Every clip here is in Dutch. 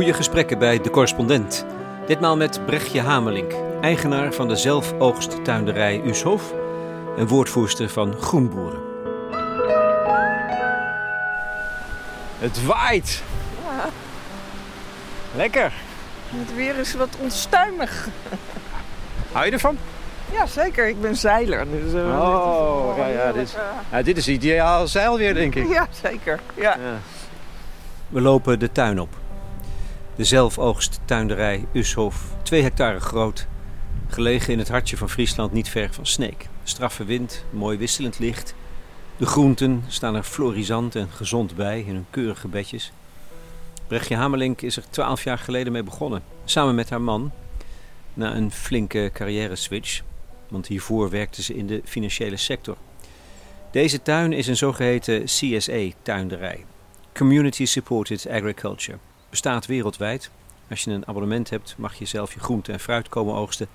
Goede gesprekken bij De Correspondent. Ditmaal met Brechtje Hamelink, eigenaar van de zelfoogsttuinderij Ushof en woordvoerster van Groenboeren. Het waait! Ja, Lekker! het weer is wat onstuimig. Hou je ervan? Ja, zeker. Ik ben zeiler. Dus, eh, Oh, dit is wel ja, ja, dit is- erg, Ja, dit is ideaal zeilweer, denk eh, ik. Ja, zeker. Ja. We lopen de tuin op. De zelfoogsttuinderij Ushof, 2 hectare groot. Gelegen in het hartje van Friesland, niet ver van Sneek. Straffe wind, mooi wisselend licht. De groenten staan er florisant en gezond bij in hun keurige bedjes. Brechtje Hamelink is er 12 jaar geleden mee begonnen. Samen met haar man. Na een flinke carrière switch. Want hiervoor werkte ze in de financiële sector. Deze tuin is een zogeheten CSA-tuinderij. Community Supported Agriculture. Bestaat wereldwijd. Als je een abonnement hebt, mag je zelf je groente en fruit komen oogsten.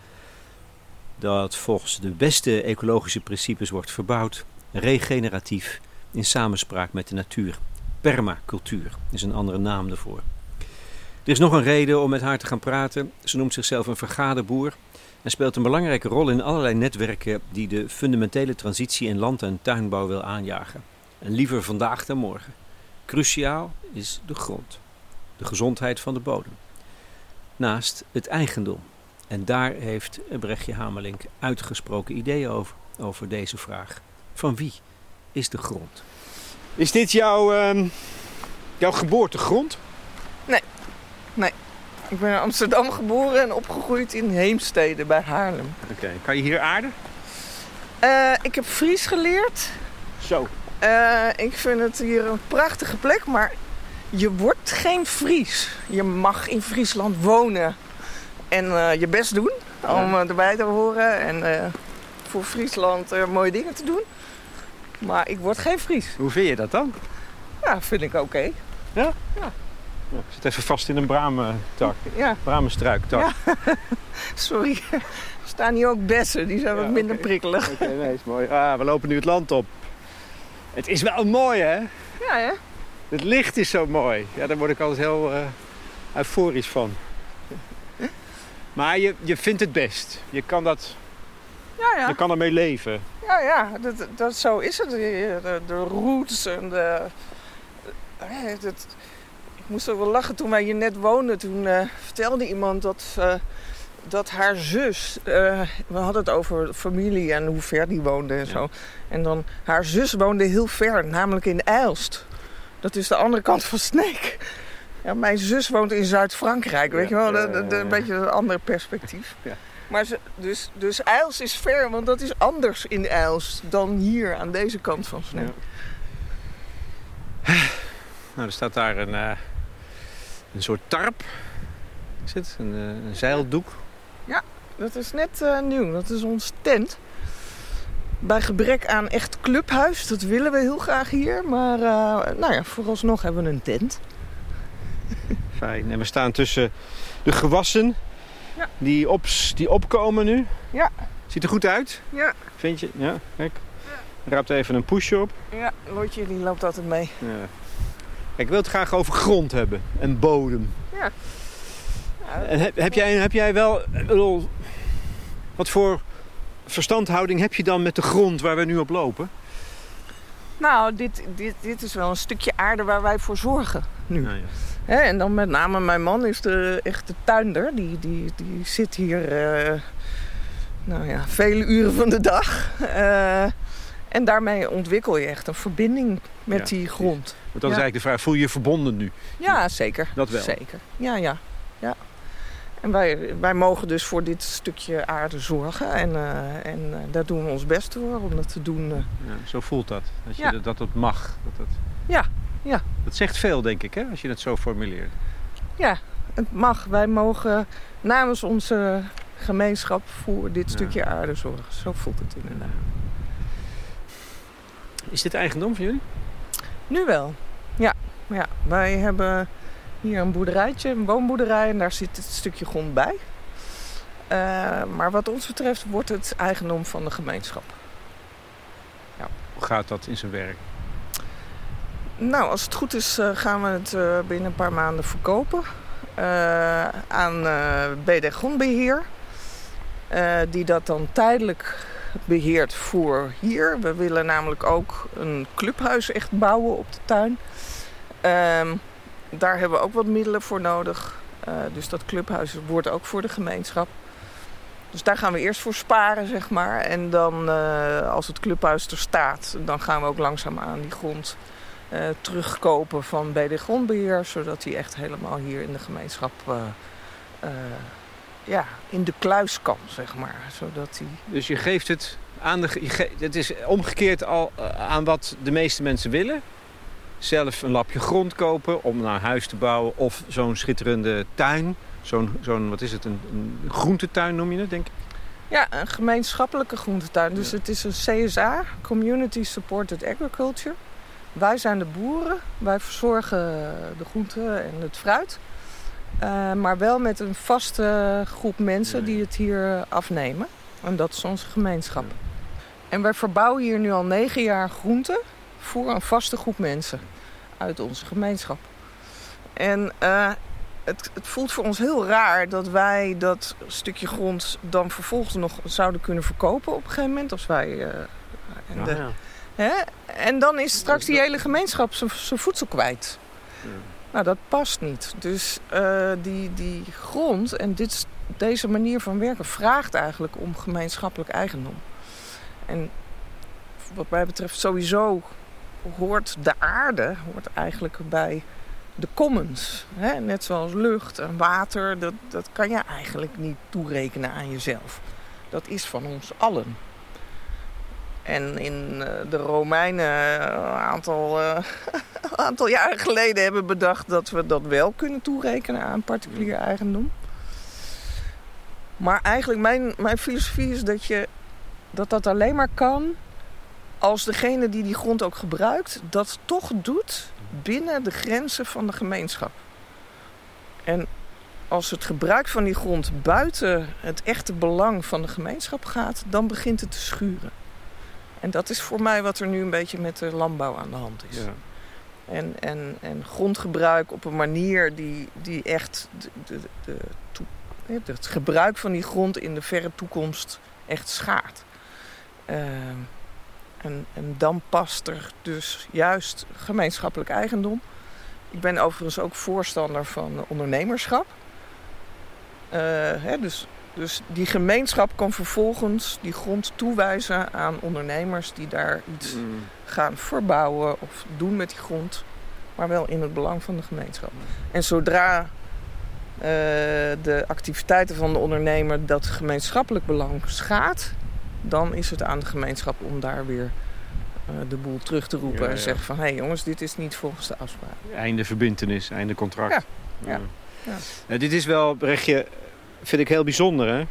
Dat volgens de beste ecologische principes wordt verbouwd. Regeneratief, in samenspraak met de natuur. Permacultuur is een andere naam daarvoor. Er is nog een reden om met haar te gaan praten. Ze noemt zichzelf een vergaderboer en speelt een belangrijke rol in allerlei netwerken die de fundamentele transitie in land- en tuinbouw wil aanjagen. En liever vandaag dan morgen. Cruciaal is de grond, de gezondheid van de bodem. Naast het eigendom. En daar heeft Brechtje Hamelink uitgesproken ideeën over, over deze vraag. Van wie is de grond? Is dit jouw, ehm, jouw geboortegrond? Ik ben in Amsterdam geboren en opgegroeid in Heemstede bij Haarlem. Oké, kan je hier aarden? Eh, ik heb Fries geleerd. Zo. Eh, ik vind het hier een prachtige plek, maar je wordt geen Fries. Je mag in Friesland wonen en eh, je best doen om eh, erbij te horen en eh, voor Friesland mooie dingen te doen. Maar ik word geen Fries. Hoe vind je dat dan? Ja, vind ik oké. Ik zit even vast in een bramentak, Ja, bramenstruiktak. Ja. sorry. Er staan hier ook bessen, die zijn Ja, wat minder prikkelig. Oké, nee, is mooi. Ah, we lopen nu het land op. Het is wel mooi, hè? Ja, hè? Het licht is zo mooi. Ja, daar word ik altijd heel eh, euforisch van. Maar je, je vindt het best. Je kan, dat, Ja, ja. je kan ermee leven. Ja, ja, dat, dat, zo is het. De, roots en de... eh, het- ik moest ook wel lachen toen wij hier net woonden. Toen eh, vertelde iemand dat, eh, dat haar zus... eh, we hadden het over familie en hoe ver die woonde en Ja. zo. En dan, haar zus woonde heel ver, namelijk in Eilst. Dat is de andere kant van Sneek. Ja, mijn zus woont in Zuid-Frankrijk, weet Ja, je wel. ja, De- de- de- ja, een ja. beetje een ander perspectief. Ja. Maar ze, dus, dus Eils is ver, want dat is anders in Eils dan hier aan deze kant van Sneek. Nou, er staat daar een, eh, een soort tarp. Is het? Een, eh, een zeildoek. Dat is net eh, nieuw, dat is ons tent. Bij gebrek aan echt clubhuis, dat willen we heel graag hier. Maar eh, nou ja, vooralsnog hebben we een tent. Fijn. En we staan tussen de gewassen Ja. die, op, die opkomen nu. Ja. Ziet er goed uit, Ja, vind je? Ja, kijk. Raapt even een pushje op. ja Lotje die loopt altijd mee. Ja. Kijk, ik wil het graag over grond hebben en bodem. Ja. En heb, heb, jij, heb jij wel... Wat voor verstandhouding heb je dan met de grond waar we nu op lopen? Nou, dit, dit, dit is wel een stukje aarde waar wij voor zorgen nu. Nou ja. En dan met name mijn man is de echte tuinder. Die, die, die zit hier eh, nou ja, vele uren van de dag. Eh, en daarmee ontwikkel je echt een verbinding met Ja, die grond. Want dat is eigenlijk de vraag. Voel je je verbonden nu? Ja, zeker. Dat wel. Zeker. Ja, ja. ja. En wij, wij mogen dus voor dit stukje aarde zorgen. En, eh, en eh, daar doen we ons best voor om dat te doen. eh. Ja, zo voelt dat. Dat, je, Ja. dat, mag. Dat, dat... Ja, ja. Dat zegt veel, denk ik, hè, als je het zo formuleert. Ja, het mag. Wij mogen namens onze gemeenschap voor dit Ja. stukje aarde zorgen. Zo voelt het inderdaad. Is dit eigendom van jullie? Nu wel. Ja, ja. wij hebben hier een boerderijtje, een woonboerderij. En daar zit het stukje grond bij. Eh, maar wat ons betreft wordt het eigendom van de gemeenschap. Hoe gaat dat in zijn werk? Nou, als het goed is eh, gaan we het eh, binnen een paar maanden verkopen. aan BD Grondbeheer. Die dat dan tijdelijk beheert voor hier. We willen namelijk ook een clubhuis echt bouwen op de tuin. Daar hebben we ook wat middelen voor nodig. dus dat clubhuis wordt ook voor de gemeenschap. Dus daar gaan we eerst voor sparen, zeg maar. En dan, als het clubhuis er staat, dan gaan we ook langzaam aan die grond uh, terugkopen van BD Grondbeheer. Zodat hij echt helemaal hier in de gemeenschap ja, in de kluis kan, zeg maar. Zodat hij... Dus je geeft het aan de... Het is omgekeerd al aan wat de meeste mensen willen. Zelf een lapje grond kopen om naar huis te bouwen. Of zo'n schitterende tuin. Zo'n, zo'n wat is het, een, een groentetuin noem je het, denk ik? Ja, een gemeenschappelijke groentetuin. Dus ja. het is een CSA, Community Supported Agriculture. Wij zijn de boeren, wij verzorgen de groenten en het fruit. Uh, maar wel met een vaste groep mensen die het hier afnemen. En dat is onze gemeenschap. En wij verbouwen hier nu al negen jaar groenten voor een vaste groep mensen uit onze gemeenschap. En uh, het, het, voelt voor ons heel raar dat wij dat stukje grond dan vervolgens nog zouden kunnen verkopen op een gegeven moment. Als wij uh, en de, ja. Hè? En dan is straks die hele gemeenschap zijn voedsel kwijt. Ja. Nou, dat past niet. Dus uh, die, die grond en dit, deze manier van werken vraagt eigenlijk om gemeenschappelijk eigendom. En wat mij betreft sowieso hoort de aarde hoort eigenlijk bij de commons. Hè? Net zoals lucht en water, dat, dat kan je eigenlijk niet toerekenen aan jezelf. Dat is van ons allen. En in eh, de Romeinen een aantal, uh, aantal jaren geleden hebben bedacht dat we dat wel kunnen toerekenen aan particulier eigendom. Maar eigenlijk mijn, mijn filosofie is dat, je, dat dat alleen maar kan als degene die die grond ook gebruikt, dat toch doet binnen de grenzen van de gemeenschap. En als het gebruik van die grond buiten het echte belang van de gemeenschap gaat, dan begint het te schuren. En dat is voor mij wat er nu een beetje met de landbouw aan de hand is. Ja. En, en, en grondgebruik op een manier die, die echt de, de, de, het gebruik van die grond in de verre toekomst echt schaadt. Uh, en, past er dus juist gemeenschappelijk eigendom. Ik ben overigens ook voorstander van ondernemerschap. Uh, hè, dus dus die gemeenschap kan vervolgens die grond toewijzen aan ondernemers die daar iets mm. gaan verbouwen of doen met die grond, maar wel in het belang van de gemeenschap. En zodra uh, de activiteiten van de ondernemer dat gemeenschappelijk belang schaadt, dan is het aan de gemeenschap om daar weer uh, de boel terug te roepen ja, en zeggen van hé hey jongens, dit is niet volgens de afspraak. Einde verbintenis, einde contract. Ja. ja. Uh, dit is wel, Brechtje, vind ik heel bijzonder, hè?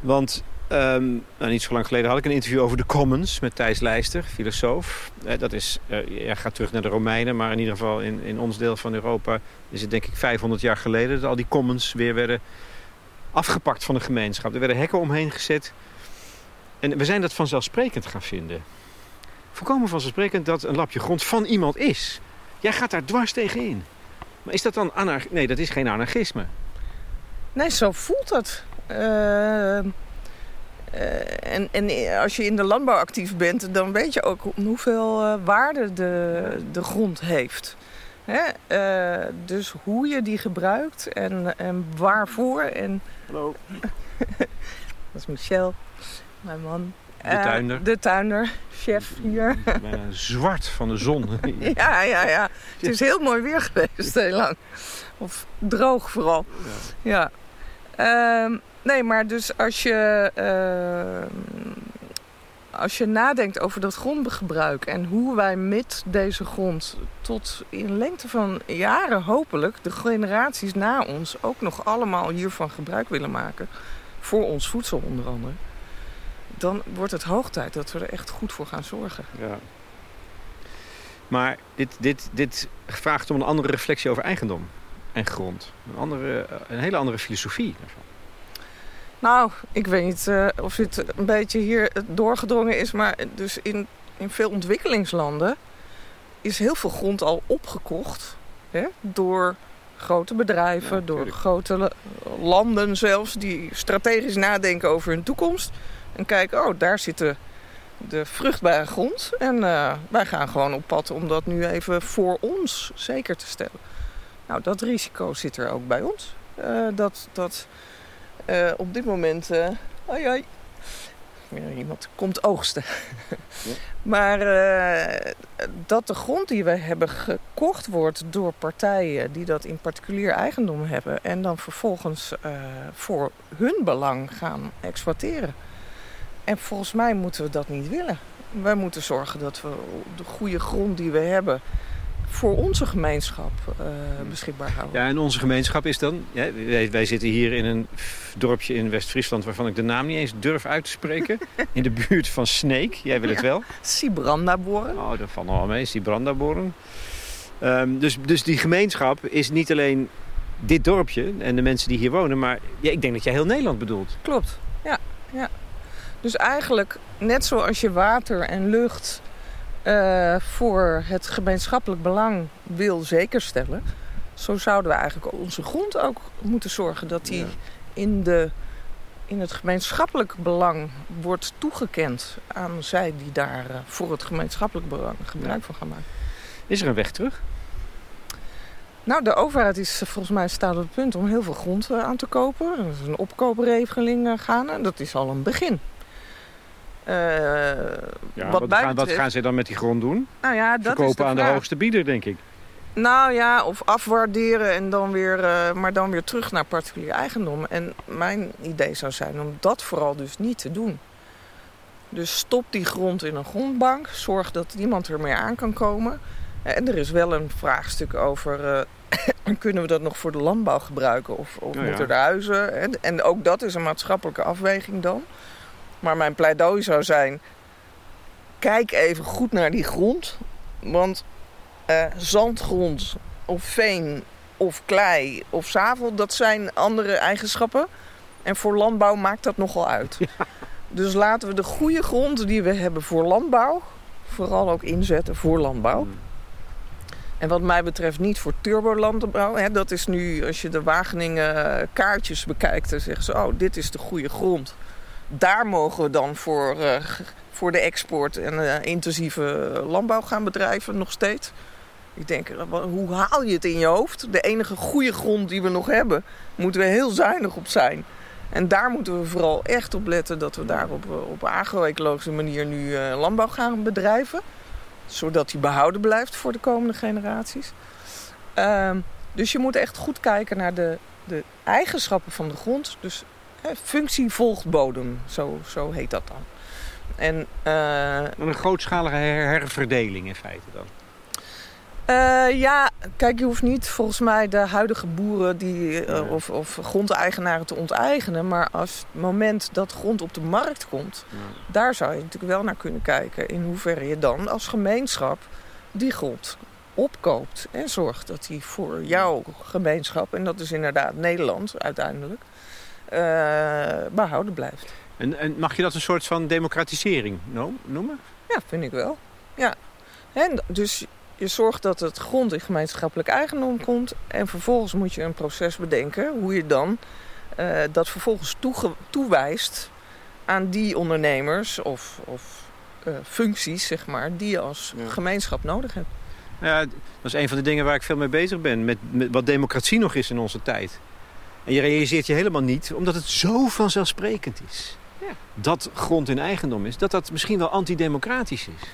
Want um, nou, niet zo lang geleden had ik een interview over de Commons met Thijs Leister, filosoof. Eh, dat is, uh, ja, gaat terug naar de Romeinen, maar in ieder geval in, in ons deel van Europa is het denk ik 500 jaar geleden dat al die Commons weer werden afgepakt van de gemeenschap. Er werden hekken omheen gezet. En we zijn dat vanzelfsprekend gaan vinden. Volkomen vanzelfsprekend dat een lapje grond van iemand is. Jij gaat daar dwars tegenin. Maar is dat dan anarchisme? Nee, dat is geen anarchisme. Nee, zo voelt het. Uh, uh, en, en als je in de landbouw actief bent, dan weet je ook hoeveel uh, waarde de, de grond heeft. Hè? dus hoe je die gebruikt en, en waarvoor. En... Hallo. dat is Michel, mijn man. De tuinder. de tuinder, chef hier. Bijna zwart van de zon. ja, ja, ja. Het is heel mooi weer geweest, heel lang. Of droog vooral. Ja. ja. Uh, nee, maar dus als je, uh, als je nadenkt over dat grondgebruik en hoe wij met deze grond tot in lengte van jaren hopelijk de generaties na ons ook nog allemaal hiervan gebruik willen maken. Voor ons voedsel onder andere. Dan wordt het hoog tijd dat we er echt goed voor gaan zorgen. Ja. Maar dit, dit, dit vraagt om een andere reflectie over eigendom en grond. Een, andere, een hele andere filosofie daarvan. Nou, ik weet niet uh, of het een beetje hier doorgedrongen is, maar dus in, in veel ontwikkelingslanden is heel veel grond al opgekocht hè, door grote bedrijven, Ja, door grote la- landen zelfs, die strategisch nadenken over hun toekomst. En kijken, oh, daar zit de, de vruchtbare grond. En eh, wij gaan gewoon op pad om dat nu even voor ons zeker te stellen. Nou, dat risico zit er ook bij ons. Eh, dat dat eh, op dit moment. eh ai, iemand komt oogsten. Ja. Maar eh, dat de grond die we hebben gekocht wordt door partijen die dat in particulier eigendom hebben. en dan vervolgens voor hun belang gaan exploiteren. En volgens mij moeten we dat niet willen. Wij moeten zorgen dat we de goede grond die we hebben. Voor onze gemeenschap eh, beschikbaar houden. Ja, en onze gemeenschap is dan... Ja, wij, wij zitten hier in een dorpje in West-Friesland... waarvan ik de naam niet eens durf uit te spreken. in de buurt van Sneek. Jij wil het wel? Sibrandaboren. Oh, dat valt nog wel mee. Brandaborn. Ehm dus, dus die gemeenschap is niet alleen dit dorpje en de mensen die hier wonen... maar ja, ik denk dat jij heel Nederland bedoelt. Klopt, ja. ja. Dus eigenlijk, net zoals je water en lucht eh, voor het gemeenschappelijk belang wil zekerstellen, zo zouden we eigenlijk onze grond ook moeten zorgen dat die Ja. in, de, in het gemeenschappelijk belang wordt toegekend aan zij die daar eh, voor het gemeenschappelijk belang gebruik van gaan maken. Is er een weg terug? Nou, de overheid is eh, volgens mij staat op het punt om heel veel grond aan te kopen. Er is een opkoopregeling gaande. Dat is al een begin. Eh, Ja, wat gaan, wat gaan ze dan met die grond doen? nou ja, dat is de aan de hoogste bieder, denk ik. Nou ja, of afwaarderen en dan weer, eh, maar dan weer terug naar particulier eigendom. En mijn idee zou zijn om dat vooral dus niet te doen. Dus stop die grond in een grondbank. Zorg dat niemand er meer aan kan komen. En er is wel een vraagstuk over... eh, kunnen we dat nog voor de landbouw gebruiken? Of, of Nou ja. moeten er huizen? En, en ook dat is een maatschappelijke afweging dan. Maar mijn pleidooi zou zijn... Kijk even goed naar die grond. Want eh, zandgrond of veen of klei of zavel, dat zijn andere eigenschappen. En voor landbouw maakt dat nogal uit. Dus laten we de goede grond die we hebben voor landbouw, vooral ook inzetten voor landbouw. Hmm. En wat mij betreft niet voor turbolandbouw. Hè, dat is nu, als je de Wageningen eh, kaartjes bekijkt, dan zeggen ze, oh, dit is de goede grond. Daar mogen we dan voor, eh, voor de export en eh, intensieve landbouw gaan bedrijven nog steeds. Ik denk, eh, hoe haal je het in je hoofd? De enige goede grond die we nog hebben, moeten we heel zuinig op zijn. En daar moeten we vooral echt op letten dat we daar op, op agro-ecologische manier nu landbouw gaan bedrijven. Zodat die behouden blijft voor de komende generaties. Ehm, dus je moet echt goed kijken naar de, de eigenschappen van de grond. Dus functie volgt bodem, zo, zo heet dat dan. En eh, Een grootschalige her- herverdeling in feite dan. Eh, ja, kijk, je hoeft niet volgens mij de huidige boeren die, eh, of, of grondeigenaren te onteigenen. Maar als het moment dat grond op de markt komt, daar zou je natuurlijk wel naar kunnen kijken. In hoeverre je dan als gemeenschap die grond opkoopt. En zorgt dat die voor jouw gemeenschap, en dat is inderdaad Nederland uiteindelijk, behouden blijft. En, en mag je dat een soort van democratisering no- noemen? Ja, vind ik wel. Ja. En dus je zorgt dat het grond in gemeenschappelijk eigendom komt. En vervolgens moet je een proces bedenken hoe je dan eh, dat vervolgens toewijst aan die ondernemers of, of eh, functies, zeg maar, die je als Ja. gemeenschap nodig hebt. Ja, dat is een van de dingen waar ik veel mee bezig ben. Met, met wat democratie nog is in onze tijd. En je realiseert je helemaal niet, omdat het zo vanzelfsprekend is. Ja. Dat grond in eigendom is, dat dat misschien wel antidemocratisch is.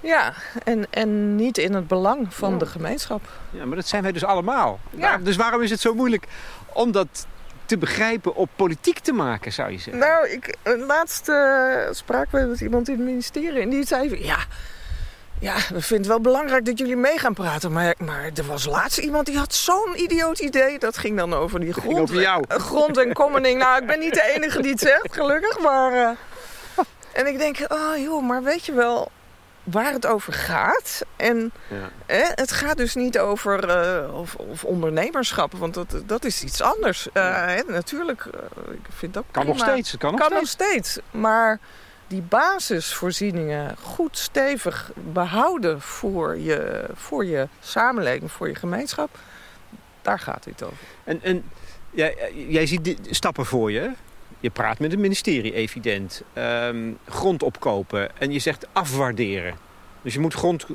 Ja, en, en niet in het belang van Ja. de gemeenschap. Ja, maar dat zijn wij dus allemaal. Ja. Dus waarom is het zo moeilijk om dat te begrijpen op politiek te maken, zou je zeggen? Nou, ik, eh, laatst eh, spraken we met iemand in het ministerie en die zei... van, Ja, ja, we vinden het wel belangrijk dat jullie mee gaan praten. Maar, maar er was laatst iemand die had zo'n idioot idee. Dat ging dan over die grond, over jou. eh, grond en commoning. Nou, ik ben niet de enige die het zegt, gelukkig. Maar, eh, en ik denk, oh joh, maar weet je wel waar het over gaat? En Ja. Het gaat dus niet over eh, of, of ondernemerschap, want dat, dat is iets anders. Hè, natuurlijk, ik vind dat Kan nog steeds, het kan nog Kan steeds. nog steeds. Maar die basisvoorzieningen goed stevig behouden voor je, voor je samenleving, voor je gemeenschap. Daar gaat dit over. En, en jij, jij ziet stappen voor je. Je praat met het ministerie, evident. Ehm, grond opkopen. En je zegt afwaarderen. Dus je moet grond...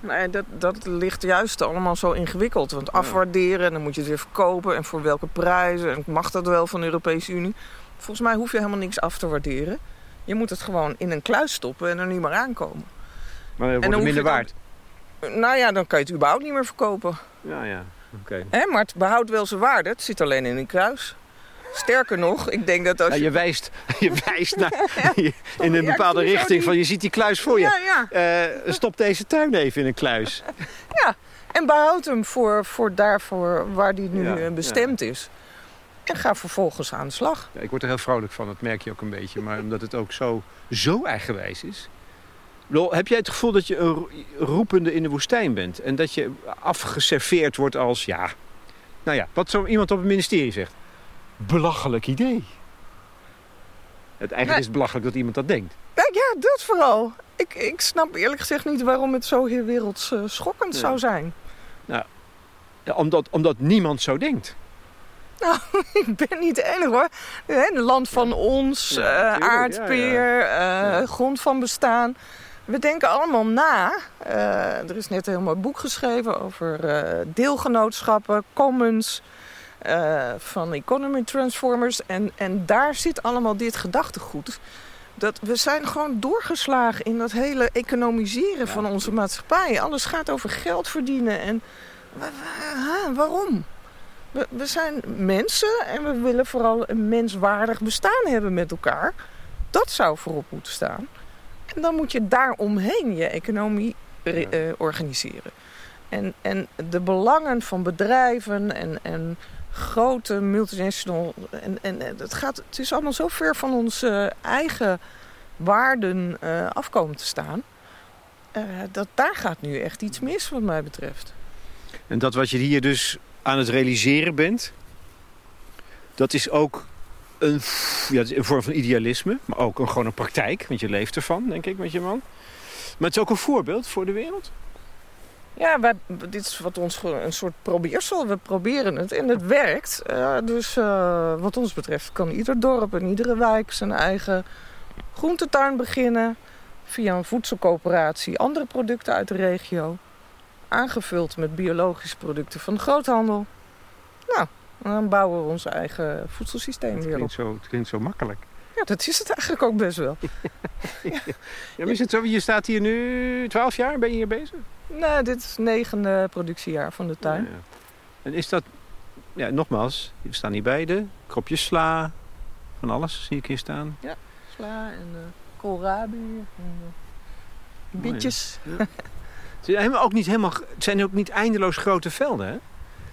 Nee, dat, dat ligt juist allemaal zo ingewikkeld. Want afwaarderen, dan moet je het weer verkopen. En voor welke prijzen? En mag dat wel van de Europese Unie? Volgens mij hoef je helemaal niks af te waarderen. Je moet het gewoon in een kluis stoppen en er niet meer aankomen. Maar het wordt minder waard? nou ja, dan kan je het überhaupt niet meer verkopen. Ja, ja. Oké. Maar het behoudt wel zijn waarde. Het zit alleen in een kruis. Sterker nog, ik denk dat als je... Ja, je wijst, je wijst naar, in een bepaalde richting van je ziet die kluis voor je. Ja, ja. Uh, stop deze tuin even in een kluis. Ja, en behoud hem voor, voor daarvoor waar die nu eh, bestemd is. En ga vervolgens aan de slag. Ja, ik word er heel vrolijk van, dat merk je ook een beetje. Maar omdat het ook zo, zo eigenwijs is. Heb jij het gevoel dat je een roepende in de woestijn bent? En dat je afgeserveerd wordt als, ja... Nou ja, wat zo iemand op het ministerie zegt. Belachelijk idee. Het, eigenlijk is het belachelijk dat iemand dat denkt. Ja, dat vooral. Ik, ik snap eerlijk gezegd niet waarom het zo heel werelds uh, schokkend zou zijn. Nou, omdat, omdat niemand zo denkt. Nou, ik ben niet de enige hoor. Het land van ons, ja, uh, aardpeer, uh, grond van bestaan. We denken allemaal na. Uh, er is net een heel mooi boek geschreven over deelgenootschappen, commons, van economy transformers. En, en daar zit allemaal dit gedachtegoed. Dat we zijn gewoon doorgeslagen in dat hele economiseren van onze maatschappij. Alles gaat over geld verdienen. En waarom? We, we zijn mensen en we willen vooral een menswaardig bestaan hebben met elkaar. Dat zou voorop moeten staan. En dan moet je daaromheen je economie uh, organiseren. En, en de belangen van bedrijven en, en grote multinational. En, en het, gaat, het is allemaal zo ver van onze eigen waarden uh, afkomen te staan. Uh, dat daar gaat nu echt iets mis, wat mij betreft. En dat wat je hier dus aan het realiseren bent, dat is ook een, ja, een vorm van idealisme, maar ook een, gewoon een praktijk, want je leeft ervan, denk ik, met je man. Maar het is ook een voorbeeld voor de wereld. Ja, wij, dit is wat ons een soort probeersel. We proberen het en het werkt. Uh, dus uh, wat ons betreft kan ieder dorp en iedere wijk zijn eigen groentetuin beginnen. Via een voedselcoöperatie andere producten uit de regio. Aangevuld met biologische producten van de groothandel. Nou, dan bouwen we ons eigen voedselsysteem weer op. Zo, het klinkt zo makkelijk. Ja, dat is het eigenlijk ook best wel. ja. ja, is het zo? Je staat hier nu 12 jaar, ben je hier bezig? Nee, dit is het negende productiejaar van de tuin. Ja, ja. En is dat, ja, nogmaals, we staan hier beide. Kropjes sla, van alles zie ik hier staan. Ja, sla en uh, koolrabi en uh, bietjes. Het, zijn ook niet helemaal, het zijn ook niet eindeloos grote velden, hè?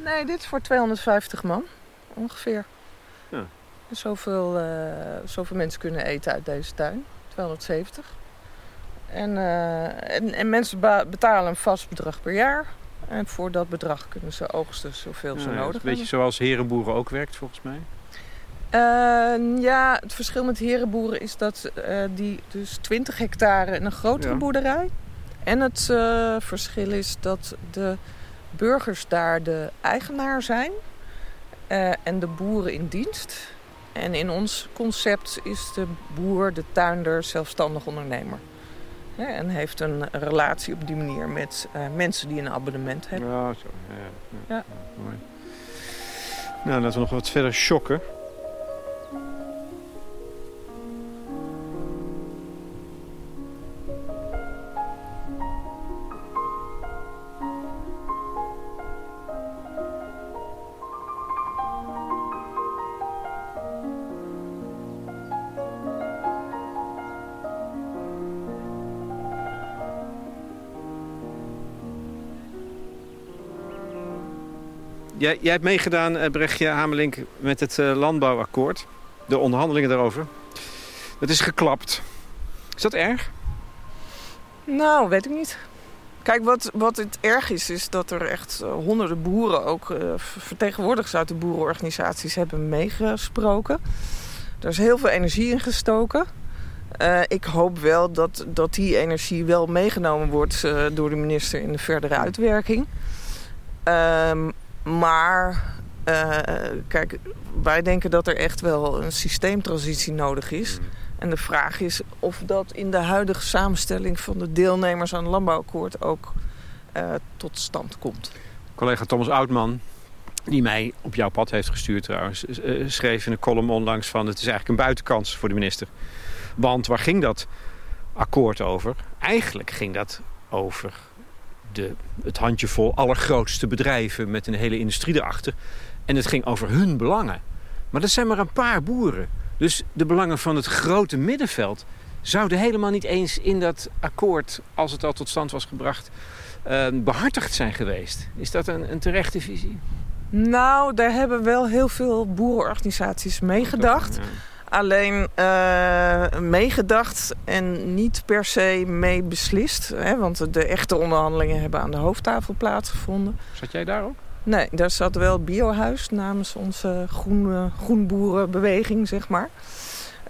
Nee, dit is voor 250 man, ongeveer. Ja. Zoveel, uh, zoveel mensen kunnen eten uit deze tuin. 270. En, uh, en, en, mensen betalen een vast bedrag per jaar. En voor dat bedrag kunnen ze oogsten zoveel ze nodig hebben. Een beetje zoals herenboeren ook werkt volgens mij. Uh, ja, het verschil met herenboeren is dat uh, die dus 20 hectare en een grotere ja. boerderij. En het uh, verschil is dat de burgers daar de eigenaar zijn en de boeren in dienst. En in ons concept is de boer, de tuinder, zelfstandig ondernemer. en heeft een relatie op die manier met mensen die een abonnement hebben. Ja, zo. Ja, ja. ja. mooi. Nou, laten we nog wat verder shocken. Jij, jij hebt meegedaan, eh, Brechtje Hamelink, met het uh, landbouwakkoord. De onderhandelingen daarover. Dat is geklapt. Is dat erg? Nou, weet ik niet. Kijk, wat, wat het erg is, is dat er echt uh, honderden boeren, ook uh, vertegenwoordigers uit de boerenorganisaties, hebben meegesproken. Er is heel veel energie in gestoken. Ik hoop wel dat, dat die energie wel meegenomen wordt door de minister in de verdere uitwerking. Um, maar uh, kijk, wij denken dat er echt wel een systeemtransitie nodig is. Mm. En de vraag is of dat in de huidige samenstelling van de deelnemers aan het landbouwakkoord ook uh, tot stand komt. Collega Thomas Oudman, die mij op jouw pad heeft gestuurd trouwens, schreef in een column onlangs van het is eigenlijk een buitenkans voor de minister. Want waar ging dat akkoord over? Eigenlijk ging dat over de, het handjevol allergrootste bedrijven met een hele industrie erachter. En het ging over hun belangen. Maar dat zijn maar een paar boeren. Dus de belangen van het grote middenveld zouden helemaal niet eens in dat akkoord, als het al tot stand was gebracht, uh, behartigd zijn geweest. Is dat een, een terechte visie? Nou, daar hebben wel heel veel boerenorganisaties meegedacht. Alleen uh, meegedacht en niet per se mee beslist. Hè, want de echte onderhandelingen hebben aan de hoofdtafel plaatsgevonden. Zat jij daar ook? Nee, daar zat wel biohuis namens onze groen, groenboerenbeweging, zeg maar.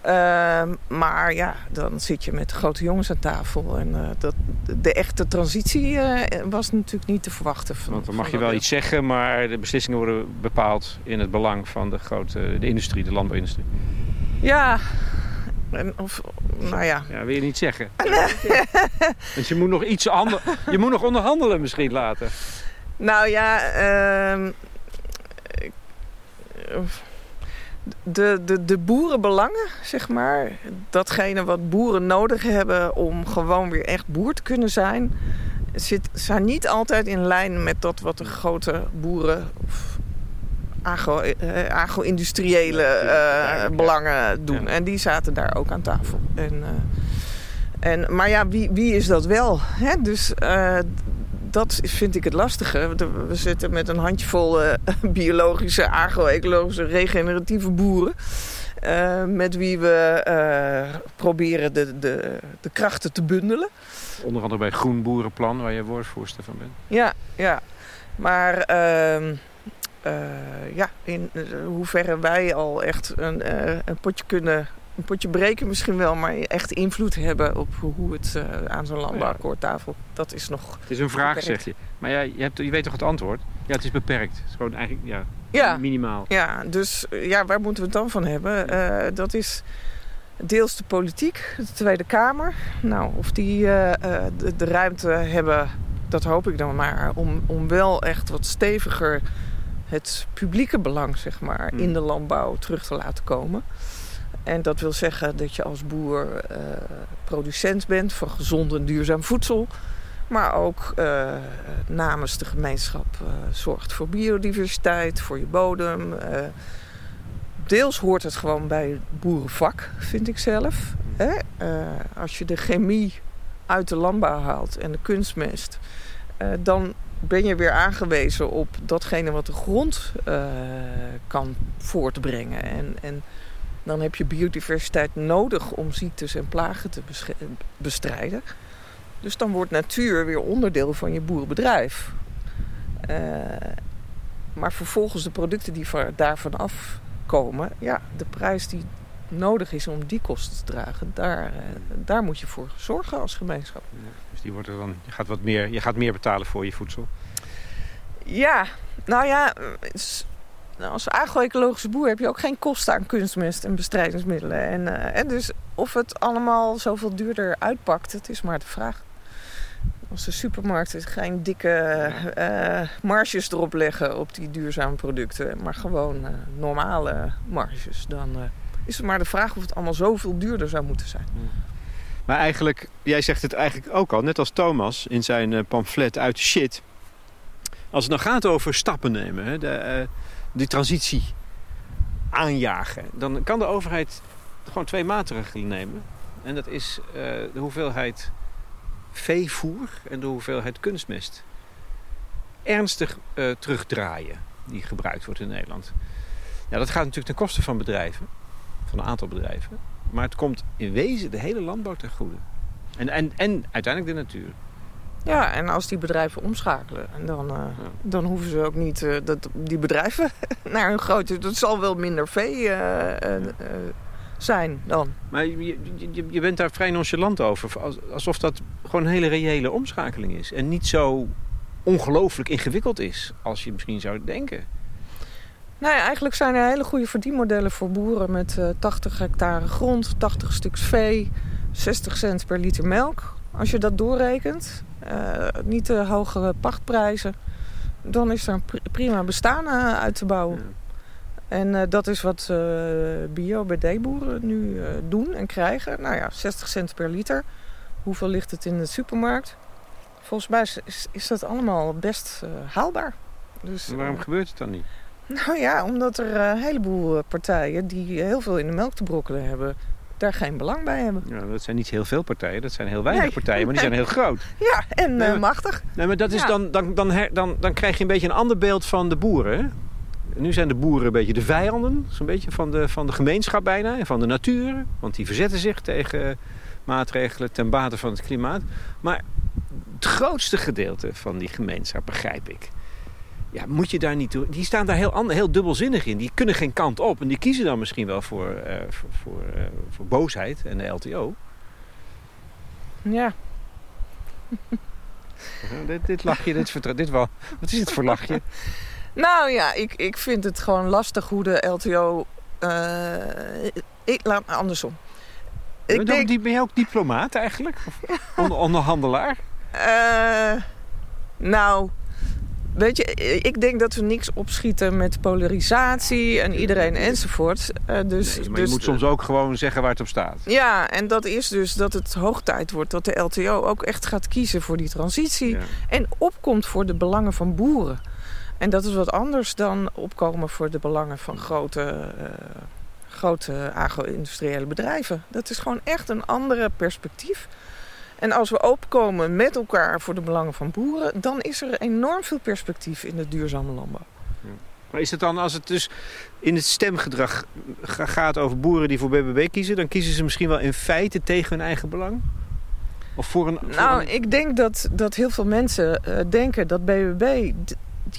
Uh, maar ja, dan zit je met grote jongens aan tafel. En uh, dat, de echte transitie uh, was natuurlijk niet te verwachten. Van, Want dan mag je wel iets zeggen, maar de beslissingen worden bepaald in het belang van de grote de industrie, de landbouwindustrie. Ja, en of, nou ja. ja. Wil je niet zeggen? Want je moet nog iets je moet nog onderhandelen misschien later. Nou ja, uh, de, de, de boerenbelangen, zeg maar. Datgene wat boeren nodig hebben om gewoon weer echt boer te kunnen zijn... Zit, zijn niet altijd in lijn met dat wat de grote boeren... Of eh, agro-industriële uh, belangen doen. En die zaten daar ook aan tafel. En, uh, en, maar ja, wie, wie is dat wel? Hè? Dus dat vind ik het lastige. We zitten met een handjevol biologische, agro-ecologische, regeneratieve boeren. Uh, met wie we uh, proberen de, de, de krachten te bundelen. Onder andere bij Groen Boerenplan, waar je woordvoerster van bent. Ja, ja. Maar uh, ja, in hoeverre wij al echt een, een potje kunnen een potje breken misschien wel, maar echt invloed hebben op hoe het uh, aan zo'n landbouwakkoordtafel, dat is nog. Het is een vraag, zeg je. Maar ja, je, hebt, je weet toch het antwoord? Ja, het is beperkt. Het is gewoon eigenlijk ja, ja. minimaal. Ja, dus ja, waar moeten we het dan van hebben? Uh, dat is deels de politiek, de Tweede Kamer. Nou, of die uh, de, de, ruimte hebben, dat hoop ik dan maar, om, om wel echt wat steviger het publieke belang, zeg maar, in de landbouw terug te laten komen. En dat wil zeggen dat je als boer uh, producent bent van gezond en duurzaam voedsel. Maar ook uh, namens de gemeenschap uh, zorgt voor biodiversiteit, voor je bodem. deels hoort het gewoon bij het boerenvak, vind ik zelf. Hè? als je de chemie uit de landbouw haalt en de kunstmest, dan ben je weer aangewezen op datgene wat de grond kan voortbrengen. En, en dan heb je biodiversiteit nodig om ziektes en plagen te bestrijden. Dus dan wordt natuur weer onderdeel van je boerenbedrijf. Uh, maar vervolgens de producten die daarvan afkomen, ja, de prijs die nodig is om die kosten te dragen, daar, uh, daar moet je voor zorgen als gemeenschap. Die wordt er dan, je gaat wat meer, je gaat meer betalen voor je voedsel. Ja, nou ja, als agro-ecologische boer heb je ook geen kosten aan kunstmest en bestrijdingsmiddelen. En, uh, en dus of het allemaal zoveel duurder uitpakt, het is maar de vraag. Als de supermarkten geen dikke uh, marges erop leggen op die duurzame producten, maar gewoon uh, normale marges, dan is het maar de vraag of het allemaal zoveel duurder zou moeten zijn. Maar eigenlijk, jij zegt het eigenlijk ook al, net als Thomas in zijn pamflet uit shit. Als het nou gaat over stappen nemen, de, die transitie aanjagen. Dan kan de overheid gewoon twee maatregelen nemen. En dat is uh, de hoeveelheid veevoer en de hoeveelheid kunstmest. Ernstig uh, terugdraaien die gebruikt wordt in Nederland. Ja, dat gaat natuurlijk ten koste van bedrijven, van een aantal bedrijven. Maar het komt in wezen de hele landbouw ten goede. En, en, en uiteindelijk de natuur. Ja, en als die bedrijven omschakelen, dan, uh, dan hoeven ze ook niet uh, dat, die bedrijven naar een grote. Dat zal wel minder vee uh, zijn dan. Maar je, je, je, bent daar vrij nonchalant over. Alsof dat gewoon een hele reële omschakeling is. En niet zo ongelooflijk ingewikkeld is als je misschien zou denken. Nou ja, eigenlijk zijn er hele goede verdienmodellen voor boeren met uh, 80 hectare grond, 80 stuks vee, 60 cent per liter melk. Als je dat doorrekent, uh, niet te hoge pachtprijzen, dan is er een prima bestaan uh, uit te bouwen. Ja. En uh, dat is wat bio-BD-boeren nu doen en krijgen. Nou ja, 60 cent per liter. Hoeveel ligt het in de supermarkt? Volgens mij is, is dat allemaal best haalbaar. Dus, waarom gebeurt het dan niet? Nou ja, omdat er een heleboel partijen die heel veel in de melk te brokkelen hebben daar geen belang bij hebben. Ja, dat zijn niet heel veel partijen, dat zijn heel weinig partijen, maar die zijn heel groot. Ja, en nee, maar, machtig. Nee, maar dat is dan, dan, dan, dan, dan krijg je een beetje een ander beeld van de boeren. Nu zijn de boeren een beetje de vijanden, zo'n beetje van de, van de gemeenschap bijna en van de natuur. Want die verzetten zich tegen maatregelen ten bate van het klimaat. Maar het grootste gedeelte van die gemeenschap, begrijp ik, ja, moet je daar niet toe. Die staan daar heel, heel dubbelzinnig in. Die kunnen geen kant op. En die kiezen dan misschien wel voor, uh, voor, voor, uh, voor, boosheid en de LTO. Ja. dit, dit lachje, dit, vertrouwt. dit wel. Wat is het voor lachje? nou ja, ik, ik vind het gewoon lastig hoe de LTO. Uh, ik, laat andersom. Ik ben, denk... ben je ook diplomaat eigenlijk? Of onder, onderhandelaar? nou, Weet je, ik denk dat we niks opschieten met polarisatie en iedereen enzovoort. Uh, dus, nee, maar dus, je moet soms ook gewoon zeggen waar het op staat. Ja, en dat is dus dat het hoog tijd wordt dat de LTO ook echt gaat kiezen voor die transitie. En opkomt voor de belangen van boeren. En dat is wat anders dan opkomen voor de belangen van grote, uh, grote agro-industriële bedrijven. Dat is gewoon echt een andere perspectief. En als we opkomen met elkaar voor de belangen van boeren, dan is er enorm veel perspectief in de duurzame landbouw. Maar is het dan, als het dus in het stemgedrag gaat over boeren die voor BBB kiezen, dan kiezen ze misschien wel in feite tegen hun eigen belang? Of voor een, nou, ik denk dat, dat heel veel mensen uh, denken dat BBB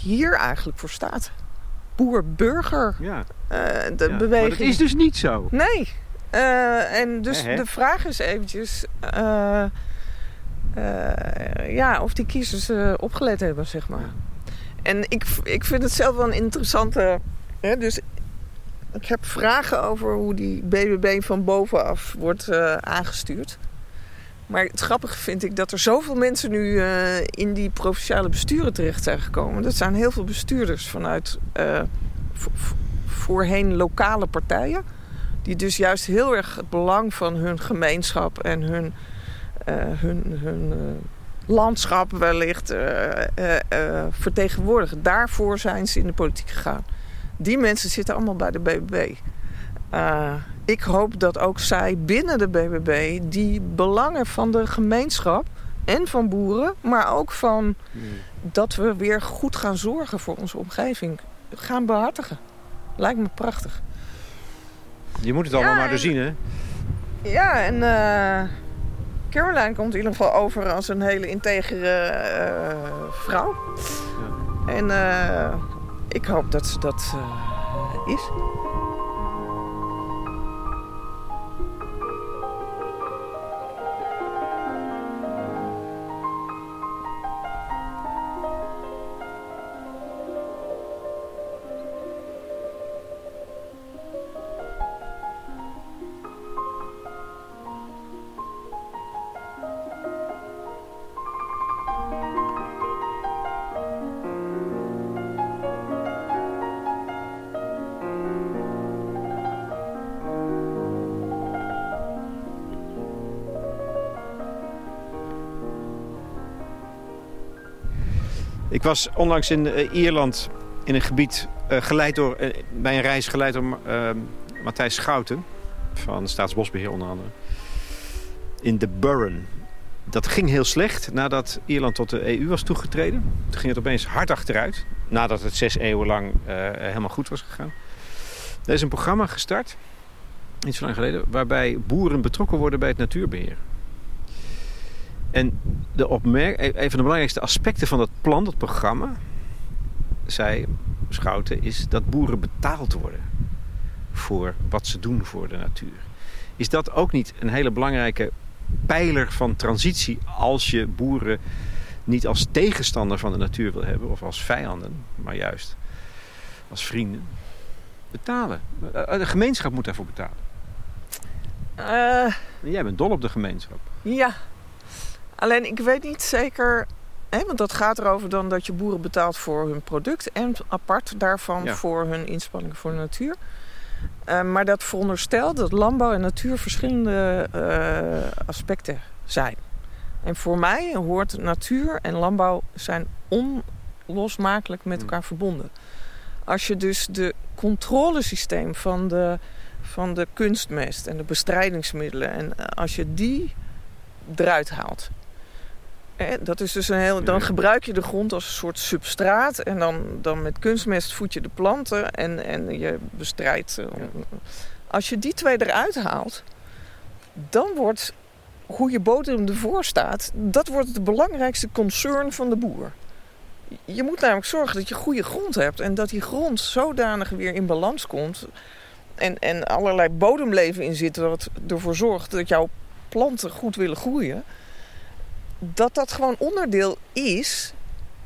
hier eigenlijk voor staat. Boer-burger. Ja. Uh, de ja. beweging. Maar dat is dus niet zo. Nee. Uh, en dus de vraag is eventjes... Uh, ja, of die kiezers uh, opgelet hebben, zeg maar. En ik, ik vind het zelf wel een interessante... Hè, dus ik heb vragen over hoe die BBB van bovenaf wordt uh, aangestuurd. Maar het grappige vind ik dat er zoveel mensen nu in die provinciale besturen terecht zijn gekomen. Dat zijn heel veel bestuurders vanuit voorheen lokale partijen. Die dus juist heel erg het belang van hun gemeenschap en hun hun, hun uh, landschap wellicht uh, vertegenwoordigen. Daarvoor zijn ze in de politiek gegaan. Die mensen zitten allemaal bij de BBB. ik hoop dat ook zij binnen de BBB die belangen van de gemeenschap en van boeren, maar ook van dat we weer goed gaan zorgen voor onze omgeving, gaan behartigen. Lijkt me prachtig. Je moet het allemaal ja, maar en, zien, hè? Ja, en Caroline komt in ieder geval over als een hele integere uh, vrouw. Ja. En uh, ik hoop dat ze dat uh, is. Was onlangs in uh, Ierland in een gebied uh, geleid door, uh, bij een reis geleid door Matthijs Schouten van Staatsbosbeheer onder andere. In de Burren. Dat ging heel slecht nadat Ierland tot de EU was toegetreden. Toen ging het opeens hard achteruit. Nadat het zes eeuwen lang helemaal goed was gegaan. Er is een programma gestart, iets zo lang geleden, waarbij boeren betrokken worden bij het natuurbeheer. En de opmerk, e- een van de belangrijkste aspecten van dat plan, dat programma, zei Schouten, is dat boeren betaald worden voor wat ze doen voor de natuur. Is dat ook niet een hele belangrijke pijler van transitie als je boeren niet als tegenstander van de natuur wil hebben of als vijanden, maar juist als vrienden. Betalen. Eh, De gemeenschap moet daarvoor betalen. Eh, jij bent dol op de gemeenschap. ja. Alleen ik weet niet zeker. Hè, want dat gaat erover dan dat je boeren betaalt voor hun product. En apart daarvan Ja. voor hun inspanningen voor de natuur. Eh, maar dat veronderstelt dat landbouw en natuur verschillende eh, aspecten zijn. En voor mij hoort natuur en landbouw zijn onlosmakelijk met Hmm. elkaar verbonden. Als je dus de controlesysteem van de, van de kunstmest en de bestrijdingsmiddelen... en eh, als je die eruit haalt... Hè, dat is dus een heel, dan gebruik je de grond als een soort substraat... en dan, dan met kunstmest voed je de planten en, en je bestrijdt... eh, Als je die twee eruit haalt... dan wordt hoe je bodem ervoor staat... dat wordt het belangrijkste concern van de boer. Je moet namelijk zorgen dat je goede grond hebt... en dat die grond zodanig weer in balans komt... en, en allerlei bodemleven in zit... wat ervoor zorgt dat jouw planten goed willen groeien... dat dat gewoon onderdeel is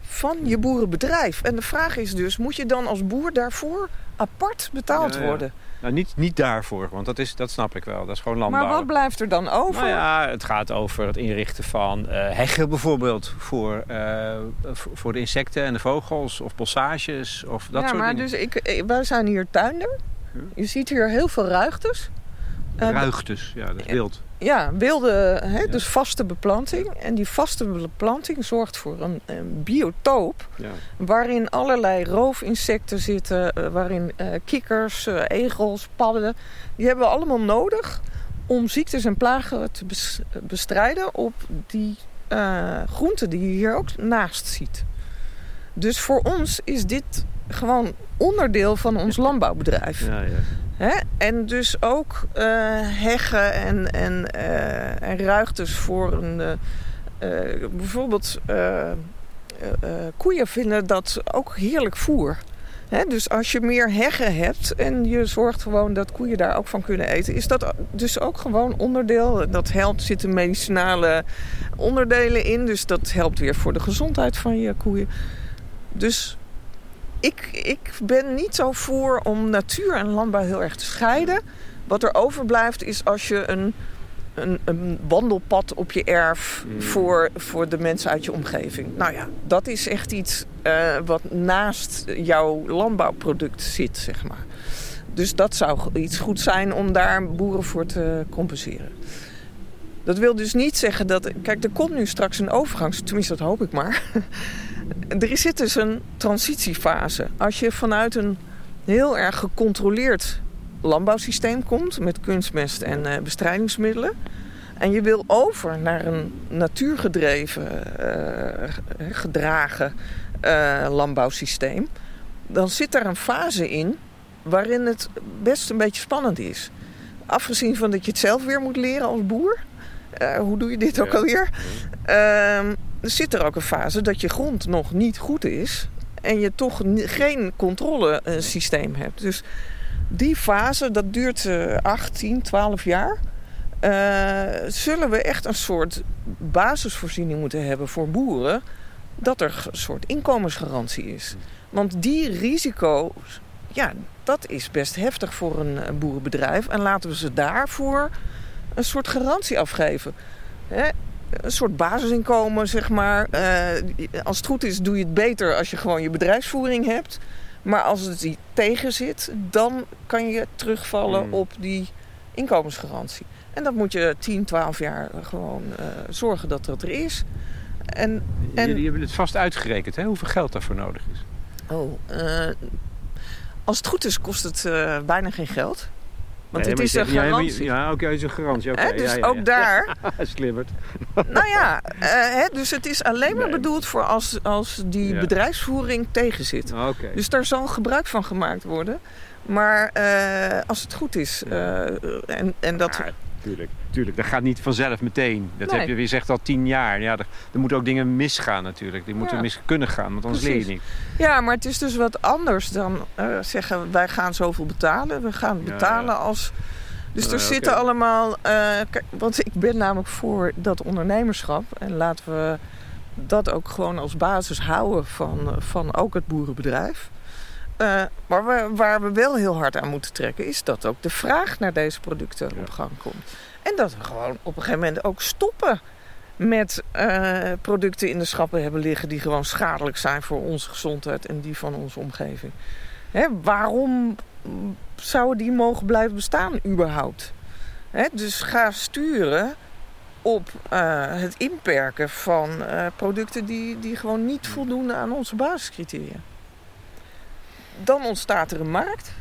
van je boerenbedrijf. En de vraag is dus, moet je dan als boer daarvoor apart betaald Ja, ja. worden? Nou, niet, niet daarvoor, want dat, is, dat snap ik wel. Dat is gewoon landbouw. Maar wat blijft er dan over? Nou ja, het gaat over het inrichten van eh, heggen bijvoorbeeld voor, eh, voor de insecten en de vogels of bossages of dat ja, soort maar dingen. dus ik, ik- wij zijn hier tuinder. Je ziet hier heel veel ruigtes. Eh, Ruigtes, ja, dat is wild. Ja, wilde, hè, Ja. dus vaste beplanting. En die vaste beplanting zorgt voor een, een biotoop Ja. waarin allerlei roofinsecten zitten, eh, waarin eh, kikkers, eh, egels, padden. Die hebben we allemaal nodig om ziektes en plagen te bes- bestrijden op die eh, groenten die je hier ook naast ziet. Dus voor ons is dit gewoon onderdeel van ons landbouwbedrijf. Ja, ja. Hè? En dus ook eh, heggen en, en, eh, en ruigtes voor een. eh, bijvoorbeeld, koeien vinden dat ook heerlijk voer. Dus als je meer heggen hebt en je zorgt gewoon dat koeien daar ook van kunnen eten, is dat dus ook gewoon onderdeel. Dat helpt, zitten medicinale onderdelen in, dus dat helpt weer voor de gezondheid van je koeien. Dus ik, ik ben niet zo voor om natuur en landbouw heel erg te scheiden. Wat er overblijft is als je een, een, een wandelpad op je erf Mm. voor, voor de mensen uit je omgeving. Nou ja, dat is echt iets eh, wat naast jouw landbouwproduct zit, zeg maar. Dus dat zou iets goed zijn om daar boeren voor te compenseren. Dat wil dus niet zeggen dat. Kijk, er komt nu straks een overgang, tenminste dat hoop ik maar. er zit dus een transitiefase. Als je vanuit een heel erg gecontroleerd landbouwsysteem komt met kunstmest en eh, bestrijdingsmiddelen. En je wil over naar een natuurgedreven, eh, gedragen eh, landbouwsysteem. Dan zit daar een fase in waarin het best een beetje spannend is. Afgezien van dat je het zelf weer moet leren als boer. Hoe doe je dit ook alweer? Er zit er ook een fase dat je grond nog niet goed is. En je toch geen controlesysteem hebt. Dus die fase, dat duurt eh 8, 10, 12 jaar. Eh, zullen we echt een soort basisvoorziening moeten hebben voor boeren. Dat er een soort inkomensgarantie is. Want die risico's, ja, dat is best heftig voor een, eh, boerenbedrijf. En laten we ze daarvoor een soort garantie afgeven. Hè? Een soort basisinkomen, zeg maar. Eh, als het goed is, doe je het beter als je gewoon je bedrijfsvoering hebt. Maar als het die tegen zit, dan kan je terugvallen Mm. op die inkomensgarantie. En dat moet je 10, 12 jaar gewoon eh, zorgen dat dat er is. En, en Jullie hebben het vast uitgerekend, hè? hoeveel geld daarvoor nodig is. oh, eh, als het goed is, kost het bijna geen geld. Want Nee, het is een ja, garantie. Ja, oké, het is een garantie. dus ja, ja, ook daar Slimmerd. Nou ja, eh, dus het is alleen maar Nee. bedoeld voor als, als die bedrijfsvoering tegenzit. Oké. Dus daar zal gebruik van gemaakt worden. Maar eh, als het goed is, eh, en, en dat... Tuurlijk, tuurlijk. Dat gaat niet vanzelf meteen. Dat Nee. heb je, je zegt al tien jaar. Ja, er, er moeten ook dingen misgaan natuurlijk. Die moeten Ja. mis kunnen gaan, want anders leer je Precies. niet. Ja, maar het is dus wat anders dan eh, zeggen wij gaan zoveel betalen. We gaan betalen ja. als... Dus er oké. zitten allemaal... eh, kijk, want ik ben namelijk voor dat ondernemerschap. En laten we dat ook gewoon als basis houden van, van ook het boerenbedrijf. Uh, maar we, waar we wel heel hard aan moeten trekken, is dat ook de vraag naar deze producten op gang komt. En dat we gewoon op een gegeven moment ook stoppen met uh, producten in de schappen hebben liggen die gewoon schadelijk zijn voor onze gezondheid en die van onze omgeving. Hè, waarom zouden die mogen blijven bestaan überhaupt? Hè, dus ga sturen op uh, het inperken van producten die, die gewoon niet voldoen aan onze basiscriteria. Dan ontstaat er een markt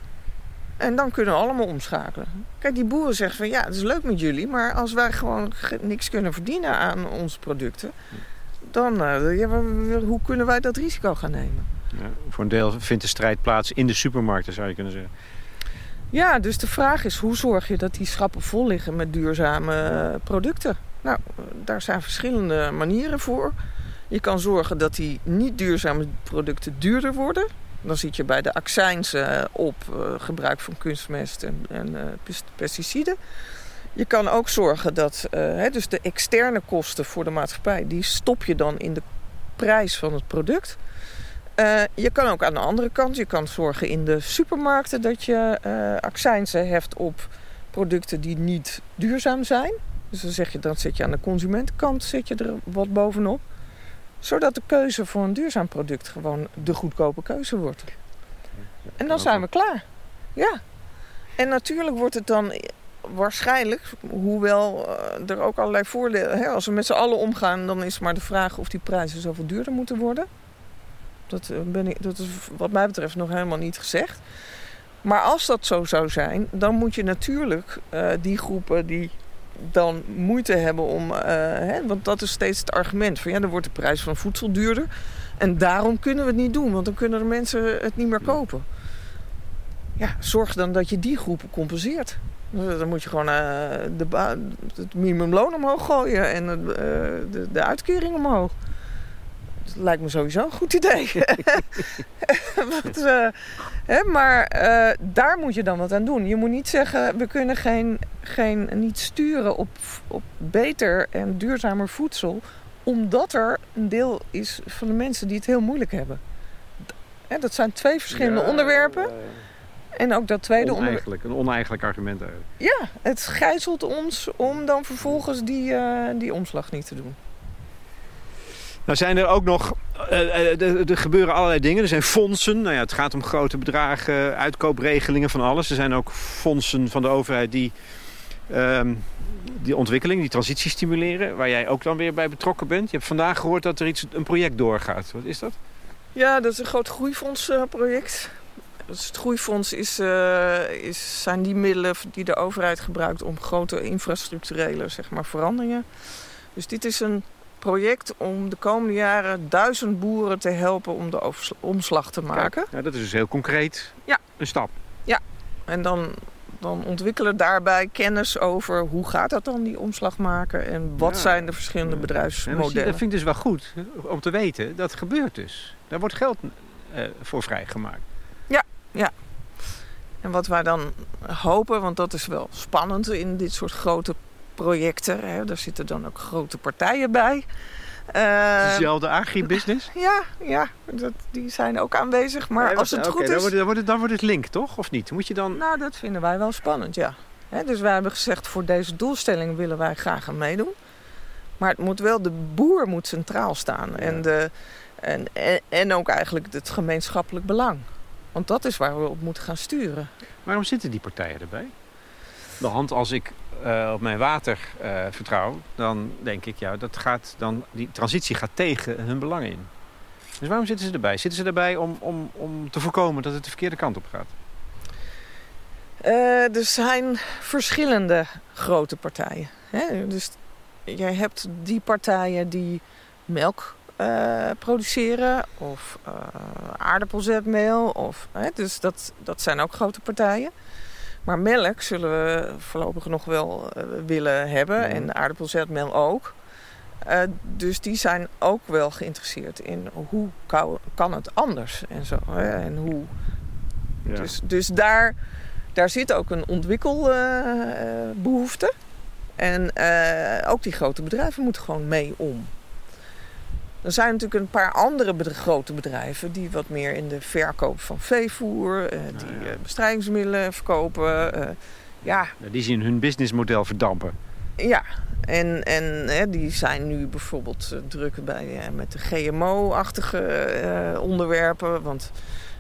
en dan kunnen we allemaal omschakelen. Kijk, die boeren zeggen van ja, het is leuk met jullie, maar als wij gewoon niks kunnen verdienen aan onze producten, dan ja, hoe kunnen wij dat risico gaan nemen? Ja, voor een deel vindt de strijd plaats in de supermarkten, zou je kunnen zeggen. Ja, dus de vraag is hoe zorg je dat die schappen vol liggen met duurzame producten? Nou, daar zijn verschillende manieren voor. Je kan zorgen dat die niet duurzame producten duurder worden. Dan zit je bij de accijnsen op uh, gebruik van kunstmest en, en uh, pesticiden. Je kan ook zorgen dat uh, hè, dus de externe kosten voor de maatschappij... die stop je dan in de prijs van het product. je kan ook aan de andere kant... je kan zorgen in de supermarkten dat je accijnsen heft op producten die niet duurzaam zijn. Dus dan zeg je, dan zit je aan de consumentenkant zit je er wat bovenop zodat de keuze voor een duurzaam product gewoon de goedkope keuze wordt. En dan zijn we klaar. Ja. En natuurlijk wordt het dan waarschijnlijk, hoewel eh, er ook allerlei voordelen... Hè, als we met z'n allen omgaan, dan is maar de vraag of die prijzen zoveel duurder moeten worden. Dat, eh, ben ik, dat is wat mij betreft nog helemaal niet gezegd. Maar als dat zo zou zijn, dan moet je natuurlijk uh, die groepen die dan moeite hebben om. Uh, hè, want dat is steeds het argument. Van ja, dan wordt de prijs van voedsel duurder. En daarom kunnen we het niet doen, want dan kunnen de mensen het niet meer kopen. Ja, zorg dan dat je die groepen compenseert. Dan moet je gewoon uh, de het minimumloon omhoog gooien en uh, de, de uitkering omhoog. Dat lijkt me sowieso een goed idee. wat, uh, hè, maar uh, daar moet je dan wat aan doen. Je moet niet zeggen, we kunnen geen, geen, niet sturen op, op beter en duurzamer voedsel. Omdat er een deel is van de mensen die het heel moeilijk hebben. Hè, dat zijn twee verschillende ja, onderwerpen. En ook dat tweede onderwerp. Een oneigenlijk argument eigenlijk. Ja, het gijzelt ons om dan vervolgens die, die omslag niet te doen. Nou zijn er ook nog, uh, er gebeuren allerlei dingen. Er zijn fondsen, nou ja, het gaat om grote bedragen, uitkoopregelingen van alles. Er zijn ook fondsen van de overheid die uh, die ontwikkeling, die transitie stimuleren. Waar jij ook dan weer bij betrokken bent. Je hebt vandaag gehoord dat er iets, een project doorgaat. Wat is dat? Ja, dat is een groot groeifondsproject. Dus het groeifonds is, is, zijn die middelen die de overheid gebruikt om grote infrastructurele zeg maar, veranderingen. Dus dit is een project om de komende jaren duizend boeren te helpen om de omslag te maken. ja, dat is dus heel concreet ja. een stap. Ja, en dan, dan ontwikkelen daarbij kennis over hoe gaat dat dan, die omslag maken... en wat ja. zijn de verschillende bedrijfsmodellen. dat vind ik dus wel goed om te weten, dat gebeurt dus. Daar wordt geld uh, voor vrijgemaakt. Ja, ja. En wat wij dan hopen, want dat is wel spannend in dit soort grote projecten. Hè. Daar zitten dan ook grote partijen bij. Uh, Dezelfde agribusiness? Ja, ja dat, die zijn ook aanwezig. Maar als het okay, goed is... Dan wordt, dan, wordt het, dan wordt het link, toch? Of niet? Moet je dan... Nou, dat vinden wij wel spannend, ja. Hè, dus wij hebben gezegd, voor deze doelstelling willen wij graag aan meedoen. Maar het moet wel, de boer moet centraal staan. Ja. En, de, en, en, en ook eigenlijk het gemeenschappelijk belang. Want dat is waar we op moeten gaan sturen. Waarom zitten die partijen erbij? De hand als ik uh, op mijn water uh, dan denk ik, ja, dat gaat dan, die transitie gaat tegen hun belangen in. Dus waarom zitten ze erbij? Zitten ze erbij om, om, om te voorkomen dat het de verkeerde kant op gaat? Uh, er zijn verschillende grote partijen. Hè? Dus jij hebt die partijen die melk produceren of aardappelzetmeel. Of, hè? Dus dat, dat zijn ook grote partijen. Maar melk zullen we voorlopig nog wel uh, willen hebben. Ja. En aardappelzetmeel ook. Uh, dus die zijn ook wel geïnteresseerd in hoe kan, kan het anders en zo. Hè? En hoe. Ja. Dus, dus daar, daar zit ook een ontwikkelbehoefte. Uh, en ook die grote bedrijven moeten gewoon mee om. Er zijn natuurlijk een paar andere grote bedrijven die wat meer in de verkoop van veevoer, uh, die nou bestrijdingsmiddelen verkopen. ja. Die zien hun businessmodel verdampen. Ja, en, en hè, die zijn nu bijvoorbeeld druk bij, met de GMO-achtige onderwerpen. Want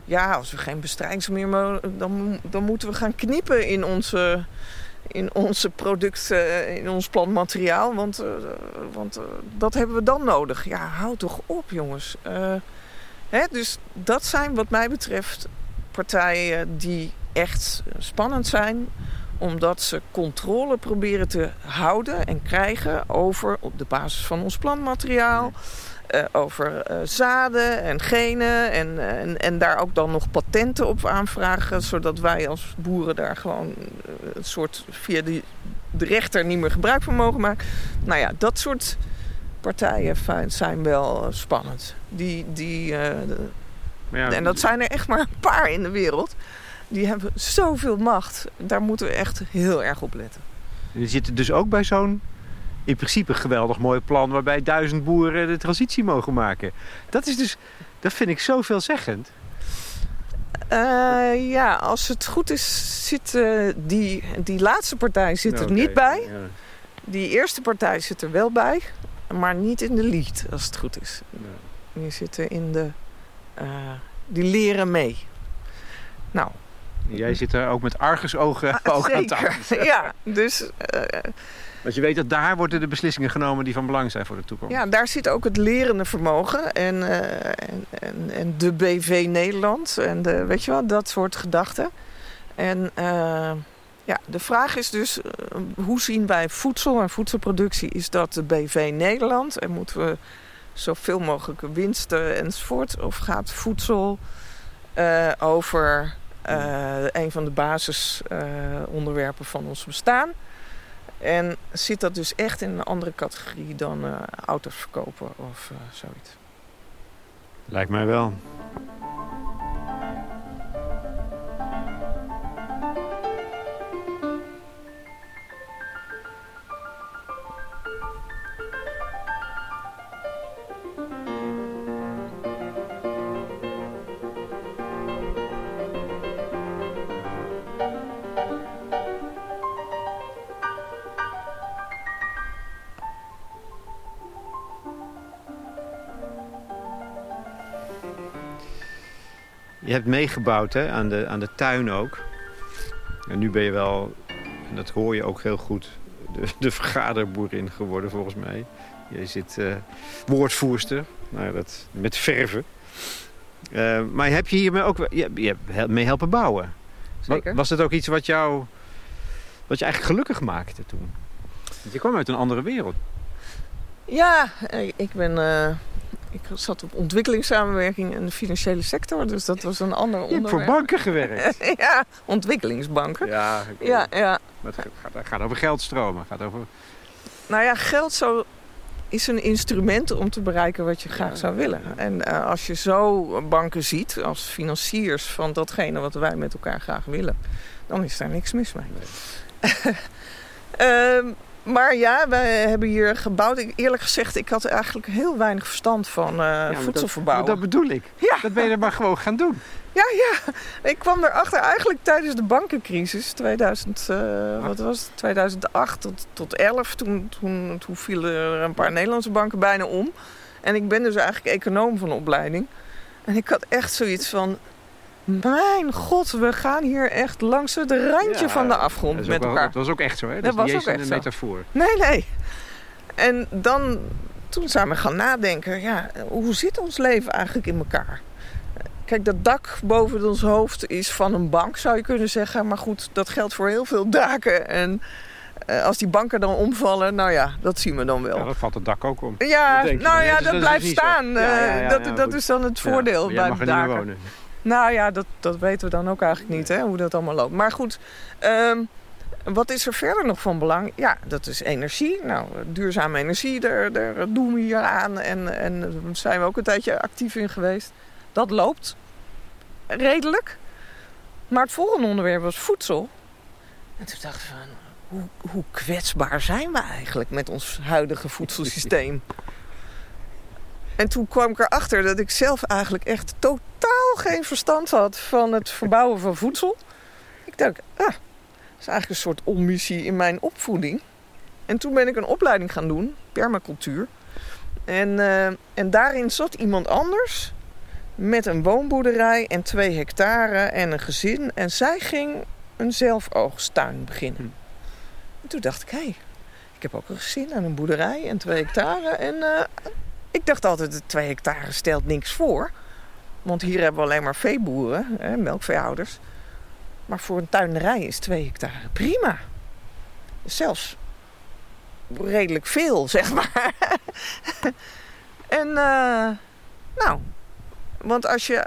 ja, als we geen bestrijdingsmiddelen meer dan, dan moeten we gaan knippen in onze in onze producten, in ons plantmateriaal. Want, uh, want uh, dat hebben we dan nodig. Ja, houd toch op, jongens. Hè, dus dat zijn wat mij betreft partijen die echt spannend zijn. Omdat ze controle proberen te houden en krijgen over op de basis van ons plantmateriaal. Uh, over uh, zaden en genen. En, en, en daar ook dan nog patenten op aanvragen. Zodat wij als boeren daar gewoon uh, een soort via de, de rechter niet meer gebruik van mogen maken. Nou ja, dat soort partijen zijn wel spannend. Die, die, ja, en dat zijn er echt maar een paar in de wereld. Die hebben zoveel macht. Daar moeten we echt heel erg op letten. Die zitten dus ook bij zo'n in principe een geweldig mooi plan waarbij duizend boeren de transitie mogen maken. Dat is dus, dat vind ik zo veelzeggend. Uh, ja, als het goed is, zit uh, die, die laatste partij zit er okay, niet bij. Ja. Die eerste partij zit er wel bij, maar niet in de lead, als het goed is. Ja. Die zitten in de. Uh, die leren mee. Nou. Jij zit er ook met argusogen ah, aan tafel. Ja, dus want je weet dat daar worden de beslissingen genomen die van belang zijn voor de toekomst. Ja, daar zit ook het lerende vermogen en, uh, en, en, de BV Nederland en de, weet je wel, dat soort gedachten. En uh, ja, de vraag is dus, uh, hoe zien wij voedsel en voedselproductie? Is dat de BV Nederland en moeten we zoveel mogelijk winsten enzovoort? Of gaat voedsel over een van de basisonderwerpen van ons bestaan? En zit dat dus echt in een andere categorie dan uh, auto's verkopen of uh, zoiets? Lijkt mij wel. Hebt meegebouwd hè, aan, de, aan de tuin ook. En nu ben je wel, en dat hoor je ook heel goed, de, de vergaderboerin geworden volgens mij. Je zit uh, woordvoerster, nou, dat, met verven. Uh, maar heb je hiermee ook je, je hebt mee helpen bouwen? Zeker. Was het ook iets wat jou, wat je eigenlijk gelukkig maakte toen? Want je kwam uit een andere wereld. Ja, ik ben... Uh ik zat op ontwikkelingssamenwerking in de financiële sector. Dus dat was een ander onderwerp. Je hebt voor banken gewerkt? ja, ontwikkelingsbanken. Ja, ja, ja. het gaat, gaat over geldstromen. Gaat over... Nou ja, geld zo is een instrument om te bereiken wat je graag zou willen. En uh, als je zo banken ziet als financiers van datgene wat wij met elkaar graag willen... dan is daar niks mis mee. Nee. um, Maar ja, wij hebben hier gebouwd. Ik, eerlijk gezegd, ik had eigenlijk heel weinig verstand van uh, ja, voedselverbouwen. Dat, dat, bedoel ik. Ja. Dat ben je er maar gewoon gaan doen. Ja, ja. Ik kwam erachter eigenlijk tijdens de bankencrisis. 2000, uh, wat was het? 2008 tot, tot 11. Toen, toen, toen vielen er een paar Nederlandse banken bijna om. En ik ben dus eigenlijk econoom van opleiding. En ik had echt zoiets van... Mijn god, we gaan hier echt langs het randje van de afgrond met elkaar. dat was ook echt zo, hè? Dat, dat was ook echt een metafoor. Nee, nee. En dan, toen zijn we gaan nadenken, ja, hoe zit ons leven eigenlijk in elkaar? Kijk, dat dak boven ons hoofd is van een bank, zou je kunnen zeggen. Maar goed, dat geldt voor heel veel daken. En uh, als die banken dan omvallen, nou ja, dat zien we dan wel. Ja, dan valt het dak ook om. Ja, nou ja, dat, dat blijft staan. Ja, ja, ja, dat, dat is dan het voordeel bij de daken. Wonen. Nou ja, dat, dat weten we dan ook eigenlijk niet, hè, hoe dat allemaal loopt. Maar goed, um, wat is er verder nog van belang? Ja, dat is energie. Nou, duurzame energie, daar, daar doen we hier aan. En, en daar zijn we ook een tijdje actief in geweest. Dat loopt redelijk. Maar het volgende onderwerp was voedsel. En toen dacht ik van, hoe, hoe kwetsbaar zijn we eigenlijk met ons huidige voedselsysteem? En toen kwam ik erachter dat ik zelf eigenlijk echt totaal geen verstand had van het verbouwen van voedsel. Ik dacht, ah, dat is eigenlijk een soort omissie in mijn opvoeding. En toen ben ik een opleiding gaan doen, permacultuur. En, uh, en daarin zat iemand anders met een woonboerderij en twee hectare en een gezin. En zij ging een zelfoogsttuin beginnen. Hm. En toen dacht ik, hé, hey, ik heb ook een gezin en een boerderij en twee hectare. En uh, ik dacht altijd, twee hectare stelt niks voor. Want hier hebben we alleen maar veeboeren, hè, melkveehouders. Maar voor een tuinerij is twee hectare prima. Zelfs redelijk veel, zeg maar. en uh, nou, want als je,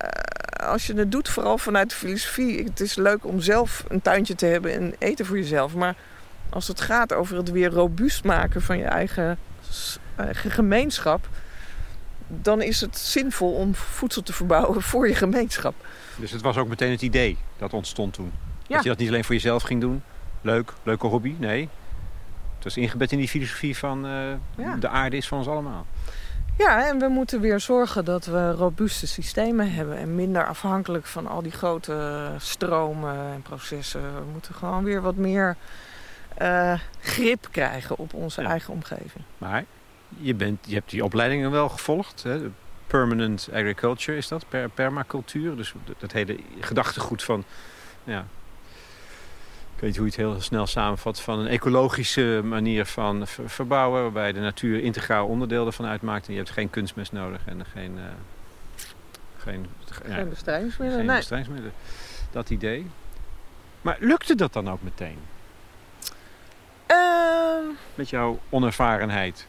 als je het doet, vooral vanuit de filosofie, het is leuk om zelf een tuintje te hebben en eten voor jezelf. Maar als het gaat over het weer robuust maken van je eigen gemeenschap, dan is het zinvol om voedsel te verbouwen voor je gemeenschap. Dus het was ook meteen het idee dat ontstond toen. Dat je dat niet alleen voor jezelf ging doen. Leuk, leuke hobby. Nee, het was ingebed in die filosofie van uh, de aarde is van ons allemaal. Ja, en we moeten weer zorgen dat we robuuste systemen hebben en minder afhankelijk van al die grote stromen en processen. We moeten gewoon weer wat meer uh, grip krijgen op onze eigen omgeving. Maar je, bent, je hebt die opleidingen wel gevolgd. Hè? Permanent agriculture is dat, per, permacultuur. Dus dat hele gedachtegoed van ja, ik weet hoe je het heel snel samenvat, van een ecologische manier van verbouwen. Waarbij de natuur integraal onderdeel ervan uitmaakt. En je hebt geen kunstmest nodig en geen, uh, geen, geen ja, bestrijdingsmiddelen. Geen nee. Dat idee. Maar lukte dat dan ook meteen? Uh, Met jouw onervarenheid?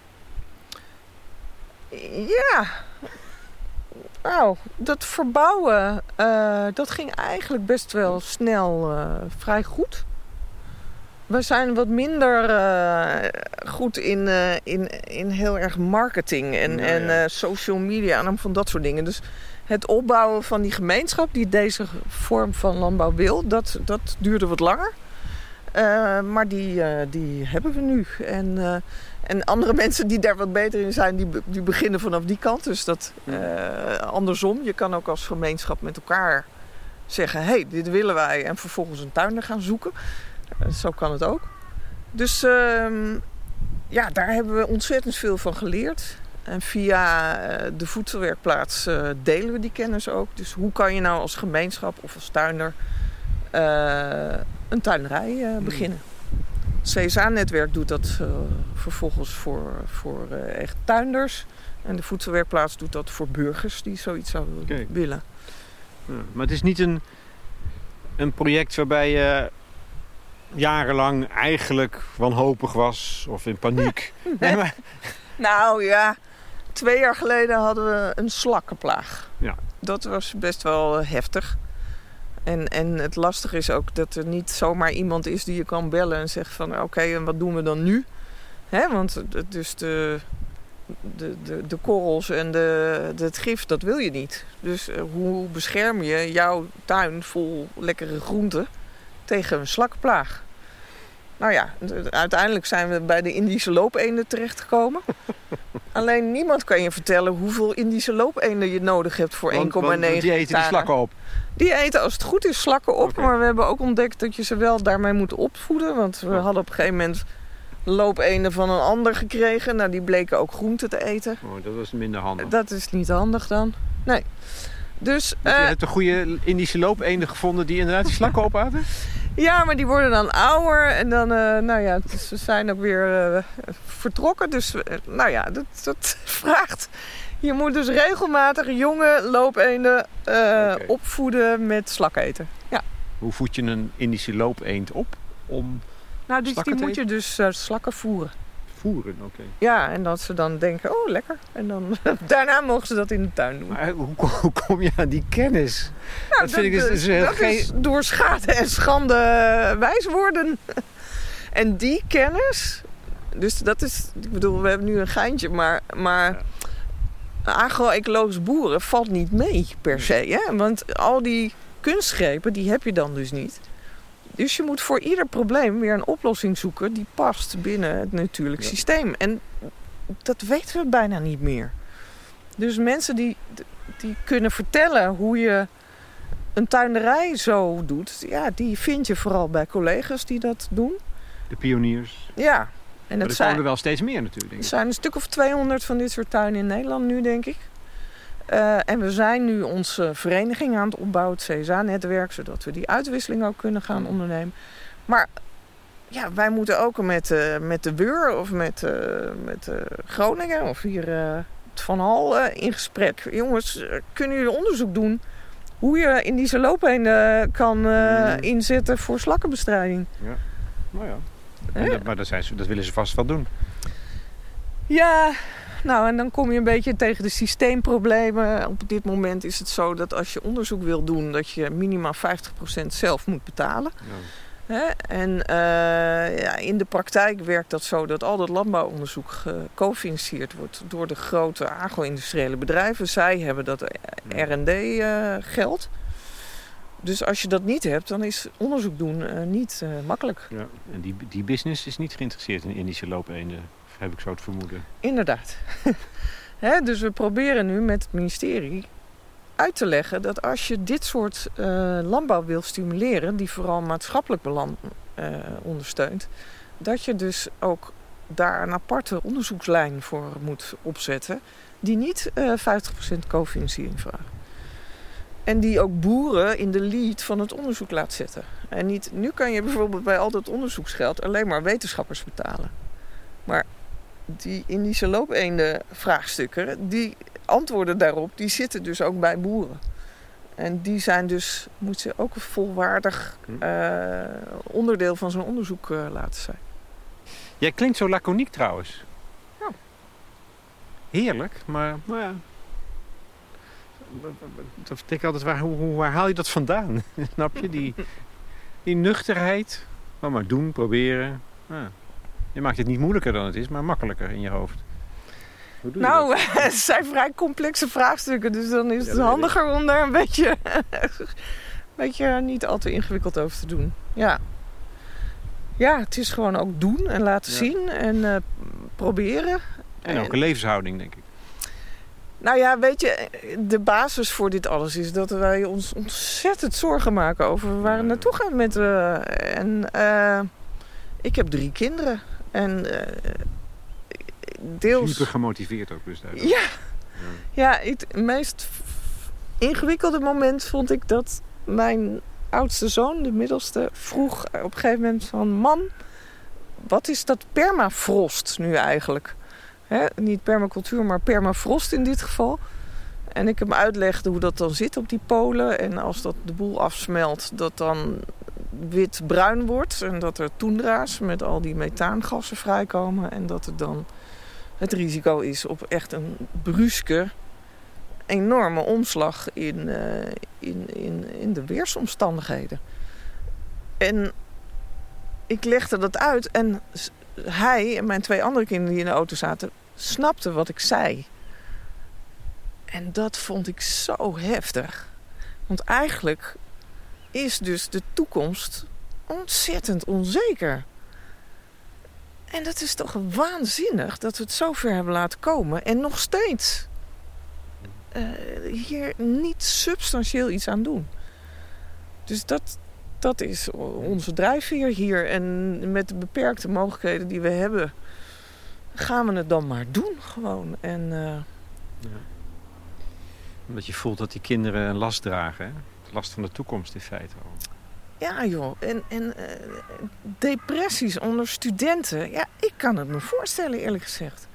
Ja. Nou, dat verbouwen, uh, dat ging eigenlijk best wel snel uh, vrij goed. We zijn wat minder uh, goed in, in, in heel erg marketing en, ja, en uh, social media en van dat soort dingen. Dus het opbouwen van die gemeenschap die deze vorm van landbouw wil, dat, dat duurde wat langer. maar die, die hebben we nu. En, en andere mensen die daar wat beter in zijn, die, die beginnen vanaf die kant. Dus dat andersom. Je kan ook als gemeenschap met elkaar zeggen: hé, hey, dit willen wij. En vervolgens een tuin gaan zoeken. Zo kan het ook. Dus uh, ja, daar hebben we ontzettend veel van geleerd. En via uh, de voedselwerkplaats delen we die kennis ook. Dus hoe kan je nou als gemeenschap of als tuinder een tuinerij hmm. beginnen? CSA-netwerk doet dat vervolgens voor, voor echt tuinders. En de voedselwerkplaats doet dat voor burgers die zoiets zouden willen. Ja, maar het is niet een, een project waarbij je jarenlang eigenlijk wanhopig was of in paniek. Nee, maar... Nou ja, twee jaar geleden hadden we een slakkenplaag. Ja. Dat was best wel eh, heftig. En, en het lastige is ook dat er niet zomaar iemand is die je kan bellen en zegt van oké, en wat doen we dan nu? Hè, want dus de, de, de, de korrels en de, het gif, dat wil je niet. Dus uh, hoe bescherm je jouw tuin vol lekkere groenten tegen een slakkenplaag? Nou ja, uiteindelijk zijn we bij de Indische loopeenden terechtgekomen. Alleen niemand kan je vertellen hoeveel Indische loopeenden je nodig hebt voor 1,9 Die eten die slakken op? Die eten als het goed is slakken op. Okay. Maar we hebben ook ontdekt dat je ze wel daarmee moet opvoeden. Want we hadden op een gegeven moment loopeenden van een ander gekregen. Nou, die bleken ook groenten te eten. Oh, dat was minder handig. Dat is niet handig dan. Nee. Dus, dus je uh, hebt een goede Indische loopeenden gevonden die inderdaad die slakken opaten? Ja, maar die worden dan ouder en dan, uh, nou ja, ze zijn ook weer uh, vertrokken. Dus, uh, nou ja, dat, dat, vraagt. Je moet dus regelmatig jonge loopeenden okay. opvoeden met slaketen. Ja. Hoe voed je een Indische loopeend op om Nou, dus die moet je dus slakken voeren voeren, oké. Ja, en dat ze dan denken, oh lekker. En dan daarna mogen ze dat in de tuin doen. Maar hoe, hoe kom je aan die kennis? Nou, dat, vind ik dus, dus dat geen... is door schade en schande wijs worden. en die kennis, dus dat is, ik bedoel, we hebben nu een geintje, maar, maar ja. agro-ecologisch boeren valt niet mee per se. Hè? Want al die kunstgrepen, die heb je dan dus niet. Dus je moet voor ieder probleem weer een oplossing zoeken die past binnen het natuurlijk systeem. En dat weten we bijna niet meer. Dus mensen die, die kunnen vertellen hoe je een tuinderij zo doet, ja, die vind je vooral bij collega's die dat doen. De pioniers. Ja. En het zijn er wel steeds meer natuurlijk. Er zijn een stuk of 200 van dit soort tuinen in Nederland nu, denk ik. Uh, en we zijn nu onze vereniging aan het opbouwen, het CSA-netwerk, zodat we die uitwisseling ook kunnen gaan ondernemen. Maar ja, wij moeten ook met, uh, met de Weur of met, uh, met Groningen of hier Van Hal in gesprek. Jongens, kunnen jullie onderzoek doen hoe je in die loopheen kan mm. inzetten voor slakkenbestrijding? Ja, nou ja. Dat, maar dat, zijn ze, dat willen ze vast wel doen. Ja, nou en dan kom je een beetje tegen de systeemproblemen. Op dit moment is het zo dat als je onderzoek wil doen, dat je minimaal 50% zelf moet betalen. Ja. En uh, ja, in de praktijk werkt dat zo dat al dat landbouwonderzoek gecofinancierd wordt door de grote agro-industriële bedrijven. Zij hebben dat RD-geld. Uh, dus als je dat niet hebt, dan is onderzoek doen uh, niet makkelijk. Ja. En die, die business is niet geïnteresseerd in Indische loopeenden, heb ik zo het vermoeden. Inderdaad. dus we proberen nu met het ministerie uit te leggen dat als je dit soort uh, landbouw wil stimuleren, die vooral maatschappelijk belang uh, ondersteunt, dat je dus ook daar een aparte onderzoekslijn voor moet opzetten, die niet uh, 50% cofinanciering vraagt. En die ook boeren in de lead van het onderzoek laat zetten. En niet, nu kan je bijvoorbeeld bij al dat onderzoeksgeld alleen maar wetenschappers betalen. Maar die Indische loopeenden vraagstukken, die antwoorden daarop, die zitten dus ook bij boeren. En die zijn dus, moet ze ook een volwaardig hm. eh, onderdeel van zo'n onderzoek uh, laten zijn. Jij klinkt zo laconiek trouwens. Ja. Heerlijk, maar, maar ja. Dat denk ik altijd, waar, hoe, waar haal je dat vandaan? Snap je? Die, die nuchterheid. Maar, maar doen, proberen. Ja. Je maakt het niet moeilijker dan het is, maar makkelijker in je hoofd. Nou, het zijn vrij complexe vraagstukken, dus dan is het handiger om daar een beetje, een beetje niet al te ingewikkeld over te doen. Ja. Ja, het is gewoon ook doen en laten zien en uh, proberen. En ook een levenshouding, denk ik. Nou ja, weet je, de basis voor dit alles is dat wij ons ontzettend zorgen maken over waar het naartoe gaat met. Uh, en uh, ik heb drie kinderen. En deels... Super gemotiveerd ook dus. Ja. ja. Ja, het meest ingewikkelde moment vond ik dat mijn oudste zoon, de middelste, vroeg op een gegeven moment van... Mam, wat is dat permafrost nu eigenlijk? niet permacultuur, maar permafrost in dit geval. En ik hem uitlegde hoe dat dan zit op die polen. En als dat de boel afsmelt, dat dan wit-bruin wordt. En dat er toendra's met al die methaangassen vrijkomen. En dat er dan het risico is op echt een bruske, enorme omslag in, uh, in, in, in de weersomstandigheden. En ik legde dat uit en hij en mijn twee andere kinderen die in de auto zaten, snapten wat ik zei. En dat vond ik zo heftig. Want eigenlijk is dus de toekomst ontzettend onzeker. En dat is toch waanzinnig dat we het zo ver hebben laten komen en nog steeds uh, hier niet substantieel iets aan doen. Dus dat, dat is onze drijfveer hier. En met de beperkte mogelijkheden die we hebben, gaan we het dan maar doen gewoon. En, uh... ja. Omdat je voelt dat die kinderen een last dragen, hè? Last van de toekomst in feite. Ja joh, en, en uh, depressies onder studenten. Ja, ik kan het me voorstellen eerlijk gezegd.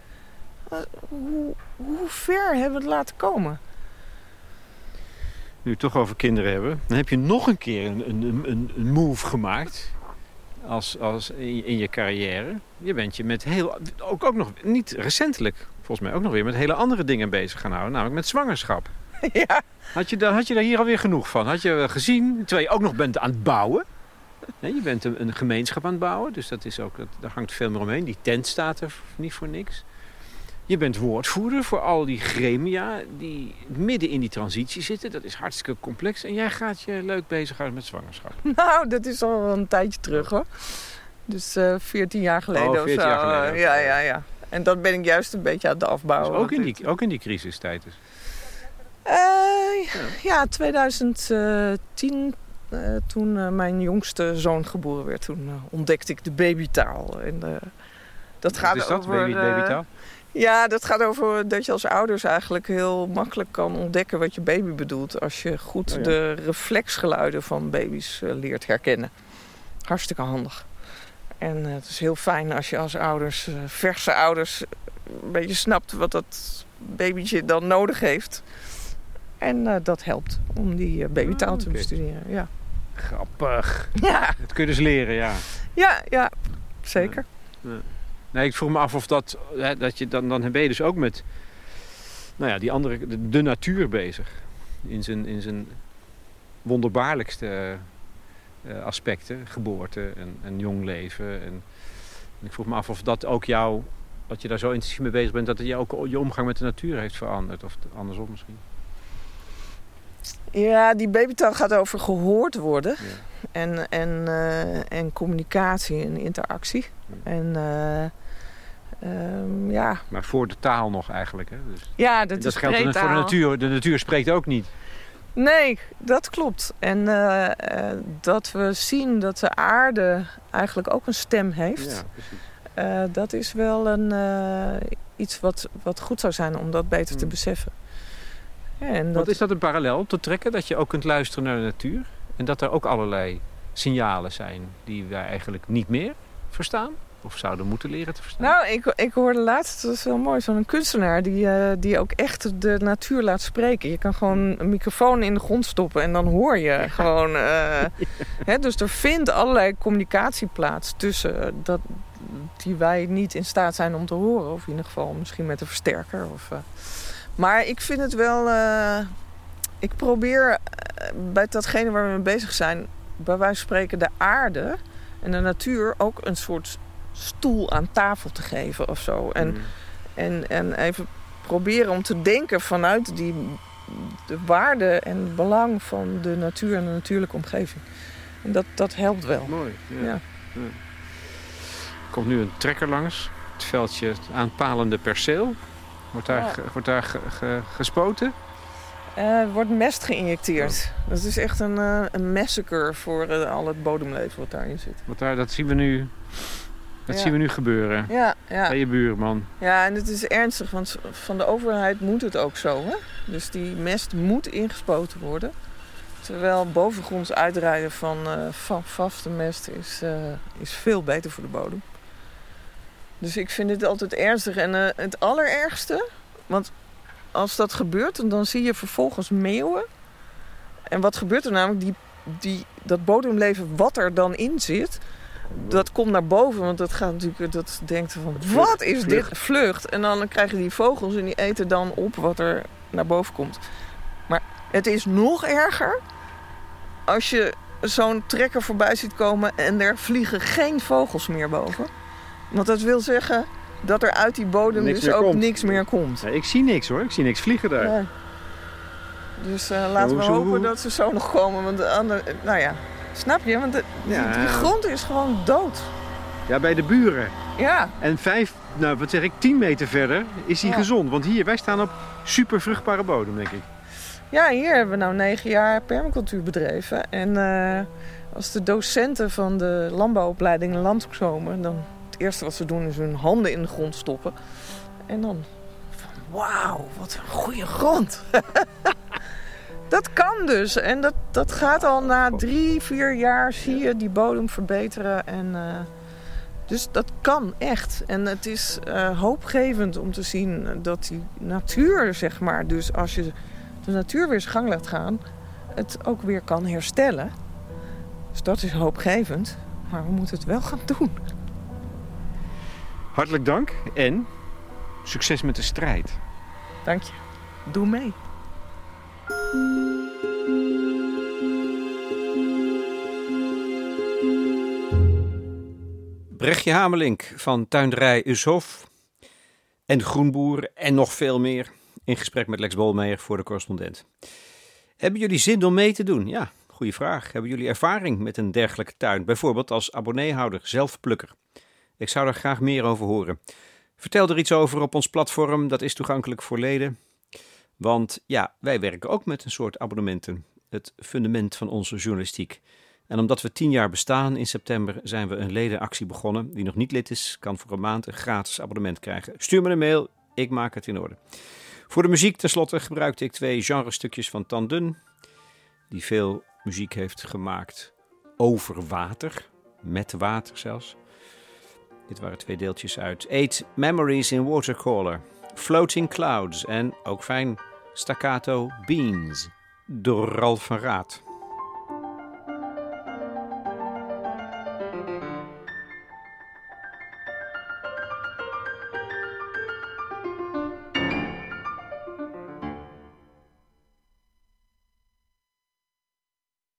Hoe, hoe ver hebben we het laten komen? Nu we het toch over kinderen hebben. Dan heb je nog een keer een, een, een, een move gemaakt. Als, als in, in, je carrière. Je bent je met heel... Ook, ook nog, niet recentelijk, volgens mij ook nog weer... met hele andere dingen bezig gaan houden. Namelijk met zwangerschap. Ja. Had je, had je daar hier alweer genoeg van? Had je gezien, terwijl je ook nog bent aan het bouwen. je bent een, een, gemeenschap aan het bouwen, dus dat is ook, dat, daar hangt veel meer omheen. Die tent staat er niet voor niks. Je bent woordvoerder voor al die gremia die midden in die transitie zitten. Dat is hartstikke complex. En jij gaat je leuk bezighouden met zwangerschap. Nou, dat is al een tijdje terug hoor. Dus uh, eh, 14 jaar geleden oh, 14 Jaar geleden. ja, ja, ja. En dat ben ik juist een beetje aan het afbouwen. Dus ook, in die, ook in die crisistijd dus. Eh, ja, 2010, eh, toen eh, mijn jongste zoon geboren werd, toen ontdekte ik de babytaal. En, dat gaat Wat is dat, over, baby, babytaal? ja, dat gaat over dat je als ouders eigenlijk heel makkelijk kan ontdekken wat je baby bedoelt. Als je goed Oh ja. de reflexgeluiden van baby's leert herkennen. Hartstikke handig. En het is heel fijn als je als ouders, verse ouders, een beetje snapt wat dat babytje dan nodig heeft. En eh, dat helpt om die eh, babytaal Ah, te oké. bestuderen. Ja. Grappig. Ja, Dat kun je dus leren, ja. ja, ja, zeker. Nee, ik vroeg me af of dat, hè, dat je dan, dan ben je dus ook met, nou ja, die andere, de, de natuur bezig. In zijn, in zijn wonderbaarlijkste eh, aspecten, geboorte en, en jong leven. En, en ik vroeg me af of dat ook jou, dat je daar zo intensief mee bezig bent, dat het je ook je omgang met de natuur heeft veranderd. Of andersom misschien. Ja, die babytaal gaat over gehoord worden. Ja. En, en, eh, en communicatie en interactie. Ja. En eh, ehm, ja. Maar voor de taal nog eigenlijk. Hè? Dus, ja, dat, dat is geldt voor de natuur. De natuur spreekt ook niet. Nee, dat klopt. En eh, dat we zien dat de aarde eigenlijk ook een stem heeft. Ja, dat is wel een, iets wat, wat goed zou zijn om dat beter te Hmm. beseffen. En Want is dat een parallel te trekken? Dat je ook kunt luisteren naar de natuur? En dat er ook allerlei signalen zijn die wij eigenlijk niet meer verstaan? Of zouden moeten leren te verstaan? Nou, ik, ik hoorde laatst, dat is wel mooi, zo'n kunstenaar die, eh, die ook echt de natuur laat spreken. Je kan gewoon een microfoon in de grond stoppen en dan hoor je gewoon. eh, hè, dus er vindt allerlei communicatie plaats tussen dat, die wij niet in staat zijn om te horen. Of in ieder geval misschien met een versterker. Of, eh. Maar ik vind het wel. eh, ik probeer eh, bij datgene waar we mee bezig zijn, bij wijze van spreken, de aarde en de natuur ook een soort stoel aan tafel te geven of zo. En, Mm. en, en even proberen om te denken vanuit die, de waarde en het belang van de natuur en de natuurlijke omgeving. En dat, dat helpt wel. Mooi. Ja. Ja. Ja. Er komt nu een trekker langs. Het veldje aanpalende perceel. Wordt daar, Ja. wordt daar ge- ge- gespoten? Eh, er wordt mest geïnjecteerd. Dat is echt een, eh, een massacre voor eh, al het bodemleven wat daarin zit. Want daar, dat zien we nu, dat Ja. zien we nu gebeuren. Ja, ja. Bij je buurman. ja, en het is ernstig, want van de overheid moet het ook zo. Hè? Dus die mest moet ingespoten worden. Terwijl bovengronds uitrijden van, eh, van vaste mest is, eh, is veel beter voor de bodem. Dus ik vind dit altijd ernstig. En eh, het allerergste, want als dat gebeurt, dan zie je vervolgens meeuwen. En wat gebeurt er namelijk? Die, die, dat bodemleven wat er dan in zit, dat komt naar boven. Want dat gaat natuurlijk, dat denkt van, wat is dit? Vlucht. En dan krijgen die vogels en die eten dan op wat er naar boven komt. Maar het is nog erger als je zo'n trekker voorbij ziet komen en er vliegen geen vogels meer boven. Want dat wil zeggen dat er uit die bodem Niks dus ook komt. niks meer komt. Ja, ik zie niks hoor. Ik zie niks vliegen daar. Ja. Dus eh, laten we hopen hoe- dat ze zo nog komen. Want de andere, nou ja, snap je? Want de, die- Ja. die grond is gewoon dood. Ja, bij de buren. Ja, En vijf, nou wat zeg ik, tien meter verder is hij Ja. gezond. Want hier, wij staan op super vruchtbare bodem, denk ik. ja hier hebben we nou negen jaar permacultuur bedreven. En eh, als de docenten van de landbouwopleiding in land komen... dan het eerste wat ze doen is hun handen in de grond stoppen. En dan wauw, wat een goede grond. dat kan dus. En dat, dat gaat al na drie, vier jaar zie je die bodem verbeteren. En, eh, dus dat kan echt. En het is eh, hoopgevend om te zien dat die natuur, zeg maar... dus als je de natuur weer zijn gang laat gaan... het ook weer kan herstellen. Dus dat is hoopgevend. Maar we moeten het wel gaan doen. Hartelijk dank en succes met de strijd. Dank je. Doe mee. Brechtje Hamelink van tuinderij Ushof en Groenboer en nog veel meer in gesprek met Lex Bolmeijer voor de correspondent. Hebben jullie zin om mee te doen? Ja, goede vraag. Hebben jullie ervaring met een dergelijke tuin? Bijvoorbeeld als abonneehouder, zelfplukker. Ik zou daar graag meer over horen. Vertel er iets over op ons platform, dat is toegankelijk voor leden. Want ja, wij werken ook met een soort abonnementen, het fundament van onze journalistiek. En omdat we tien jaar bestaan in september, zijn we een ledenactie begonnen. Wie nog niet lid is, kan voor een maand een gratis abonnement krijgen. Stuur me een mail, ik maak het in orde. Voor de muziek tenslotte gebruikte ik twee genrestukjes van Tan Dun, die veel muziek heeft gemaakt over water, met water zelfs. Dit waren twee deeltjes uit Eight Memories in Watercolor, Floating Clouds en, ook fijn, Staccato Beans door Ralf van Raad.